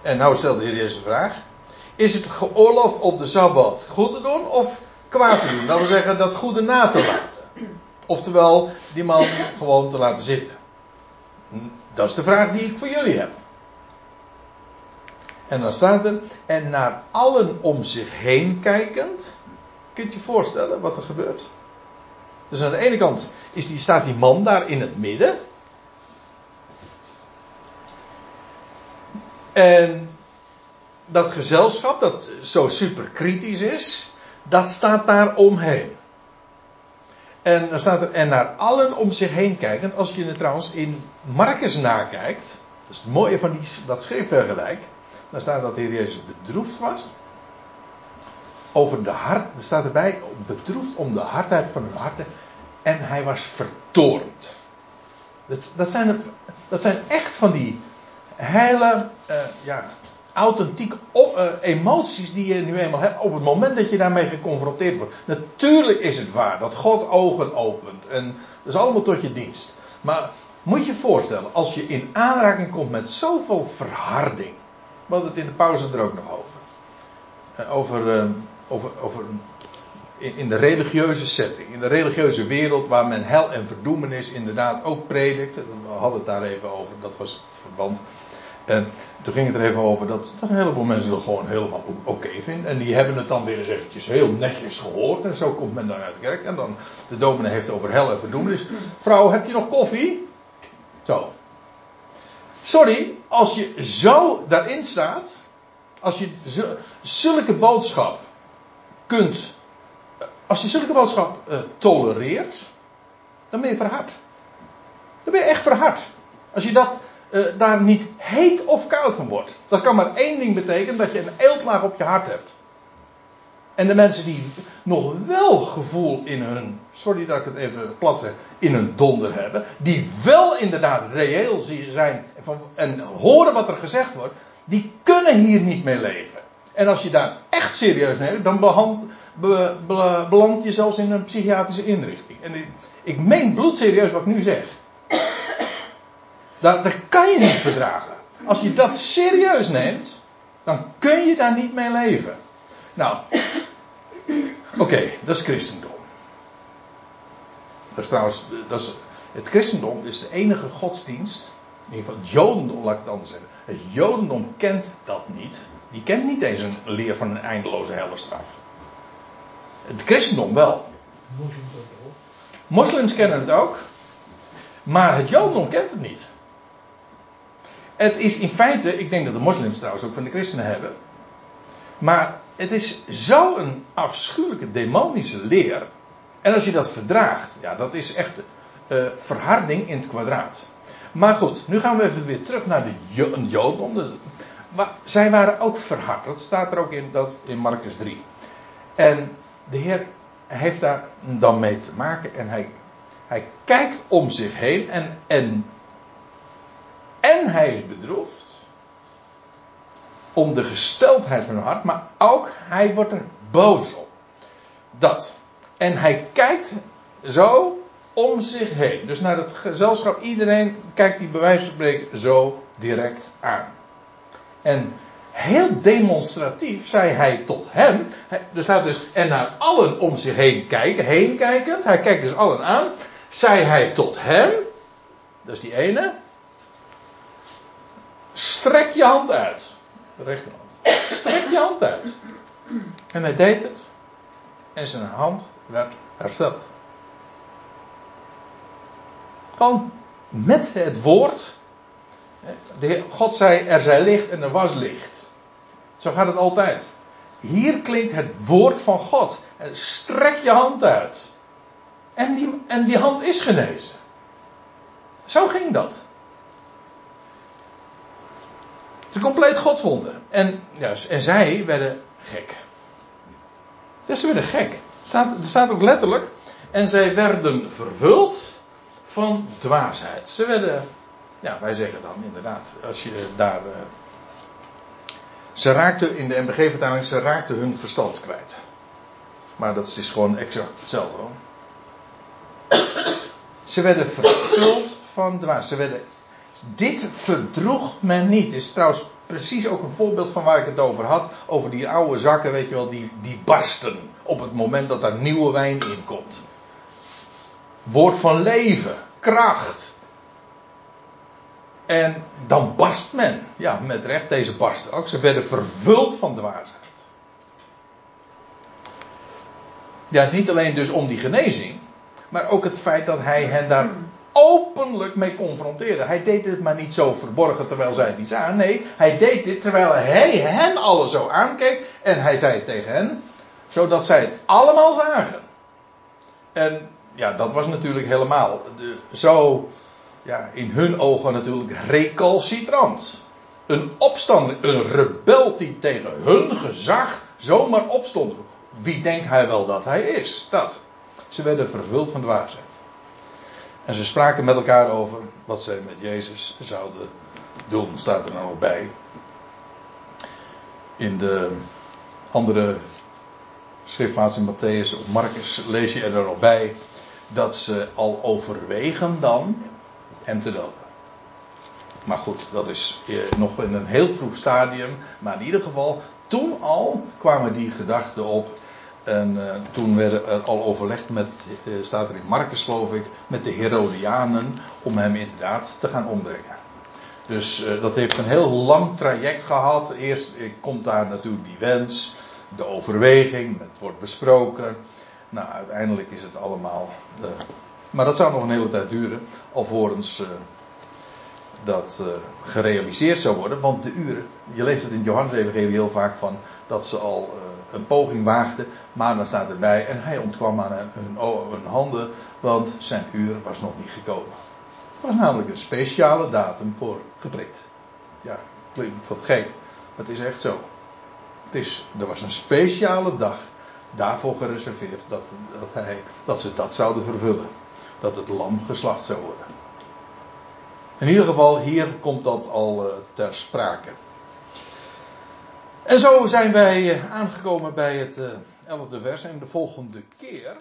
En nou stelt de Heer Jezus een vraag. Is het geoorloofd op de Sabbat goed te doen of kwaad te doen? Dat wil zeggen dat goede na te laten. Oftewel, die man gewoon te laten zitten. Dat is de vraag die ik voor jullie heb. En dan staat er, en naar allen om zich heen kijkend. Kunt je voorstellen wat er gebeurt? Dus aan de ene kant is die, staat die man daar in het midden. En dat gezelschap, dat zo super kritisch is, dat staat daar omheen. En dan staat er, en naar allen om zich heen kijkend. Als je het trouwens in Marcus nakijkt, dat is het mooie van die, dat schriftvergelijk. Dan staat dat de Heer Jezus bedroefd was. Over de hart, er staat erbij, bedroefd om de hardheid van hun harten. En hij was vertoornd. Dat, dat, zijn, dat zijn echt van die hele, uh, ja, authentiek op, uh, emoties die je nu eenmaal hebt op het moment dat je daarmee geconfronteerd wordt. Natuurlijk is het waar dat God ogen opent en dat is allemaal tot je dienst. Maar moet je voorstellen, als je in aanraking komt met zoveel verharding. We hadden het in de pauze er ook nog over. Uh, over, over, over in, de religieuze setting, in de religieuze wereld waar men hel en verdoemenis inderdaad ook predikt. We hadden het daar even over, dat was verband. En toen ging het er even over dat, dat een heleboel mensen het gewoon helemaal oké vinden. En die hebben het dan weer eens eventjes heel netjes gehoord. En zo komt men dan uit de kerk. En dan de dominee heeft over hel en verdoemenis. Vrouw, heb je nog koffie? Zo. Sorry, als je zo daarin staat. Als je zulke boodschap kunt. Als je zulke boodschap uh, tolereert. Dan ben je verhard. Dan ben je echt verhard. Als je dat uh, daar niet heet of koud van wordt. Dat kan maar één ding betekenen: dat je een eeltlaag op je hart hebt. En de mensen die nog wel gevoel in hun, sorry dat ik het even plat zeg, in hun donder hebben, die wel inderdaad reëel zijn en horen wat er gezegd wordt, die kunnen hier niet mee leven. En als je daar echt serieus neemt, dan beland je zelfs in een psychiatrische inrichting. En ik, ik meen bloedserieus wat ik nu zeg. Dat, dat kan je niet verdragen. Als je dat serieus neemt, dan kun je daar niet mee leven. Nou, oké, dat is christendom. Dat dat is, het christendom is de enige godsdienst, in ieder geval het jodendom, laat ik het anders zeggen. Het jodendom kent dat niet. Die kent niet eens een leer van een eindeloze hellestraf. Het christendom wel. Moslims ook wel. Moslims kennen het ook. Maar het jodendom kent het niet. Het is in feite, ik denk dat de moslims trouwens ook van de christenen hebben. Maar het is zo'n afschuwelijke demonische leer. En als je dat verdraagt, ja, dat is echt uh, verharding in het kwadraat. Maar goed, nu gaan we even weer terug naar de Joden. Maar zij waren ook verhard. Dat staat er ook in, dat, in Marcus 3. En de Heer heeft daar dan mee te maken. En hij, hij kijkt om zich heen. En, en hij is bedroefd. Om de gesteldheid van hun hart. Maar ook hij wordt er boos op. Dat. En hij kijkt zo om zich heen. Dus naar het gezelschap. Iedereen kijkt die bij zo direct aan. En heel demonstratief zei hij tot hem. Er staat dus, en naar allen om zich heen kijken, heen kijkend. Hij kijkt dus allen aan. Zei hij tot hem. Dat is die ene. Strek je hand uit. Rechterhand. Strek je hand uit. En hij deed het. En zijn hand werd hersteld. Gewoon met het woord. God zei: er zij licht en er was licht. Zo gaat het altijd. hier klinkt het woord van God. Strek je hand uit. En die, en die hand is genezen. Zo ging dat. Het is compleet godswonder. En, ja, en zij werden gek. Ze werden gek. Staat, er staat ook letterlijk. En zij werden vervuld van dwaasheid. Ze werden, ja, wij zeggen dan inderdaad, als je daar. Uh, ze raakten in de MBG-vertaling, ze raakten hun verstand kwijt. Maar dat is gewoon exact hetzelfde hoor. Ze werden vervuld van dwaas. Ze werden, dit verdroeg men niet. Is trouwens precies ook een voorbeeld van waar ik het over had. Over die oude zakken, weet je wel, die, die barsten. Op het moment dat er nieuwe wijn in komt. Woord van leven, kracht. En dan barst men. Ja, met recht, deze barsten ook. Ze werden vervuld van dwaasheid. Ja, niet alleen dus om die genezing. Maar ook het feit dat hij hen daar openlijk mee confronteerde. Hij deed het maar niet zo verborgen terwijl zij het niet zagen. Nee, hij deed dit terwijl hij hen alle zo aankeek. En hij zei het tegen hen. Zodat zij het allemaal zagen. En ja, dat was natuurlijk helemaal de, zo ja, in hun ogen natuurlijk recalcitrant. Een opstand, een rebel die tegen hun gezag zomaar opstond. Wie denkt hij wel dat hij is? Dat. Ze werden vervuld van dwaasheid. En ze spraken met elkaar over wat zij met Jezus zouden doen, staat er nou bij. In de andere schriftplaats in Matthäus of Marcus lees je er nog bij dat ze al overwegen dan hem te doden. Maar goed, dat is nog in een heel vroeg stadium. Maar in ieder geval, toen al kwamen die gedachten op. En uh, toen werd er al overlegd met, uh, staat er in Marcus geloof ik, met de Herodianen om hem inderdaad te gaan ombrengen. Dus dat heeft een heel lang traject gehad. Eerst komt daar natuurlijk die wens, de overweging, het wordt besproken. Nou, uiteindelijk is het allemaal. Maar dat zou nog een hele tijd duren, alvorens dat gerealiseerd zou worden. Want de uren, je leest het in Johannes heel vaak van dat ze al een poging waagde, maar dan staat erbij en hij ontkwam aan hun, hun handen, want zijn uur was nog niet gekomen. Het was namelijk een speciale datum voor geprikt. Ja, klinkt wat gek, maar het is echt zo. Het is, er was een speciale dag daarvoor gereserveerd dat, dat, hij, dat ze dat zouden vervullen. Dat het lam geslacht zou worden. In ieder geval, hier komt dat al uh, ter sprake. En zo zijn wij eh, aangekomen bij het uh, elfde vers. En de volgende keer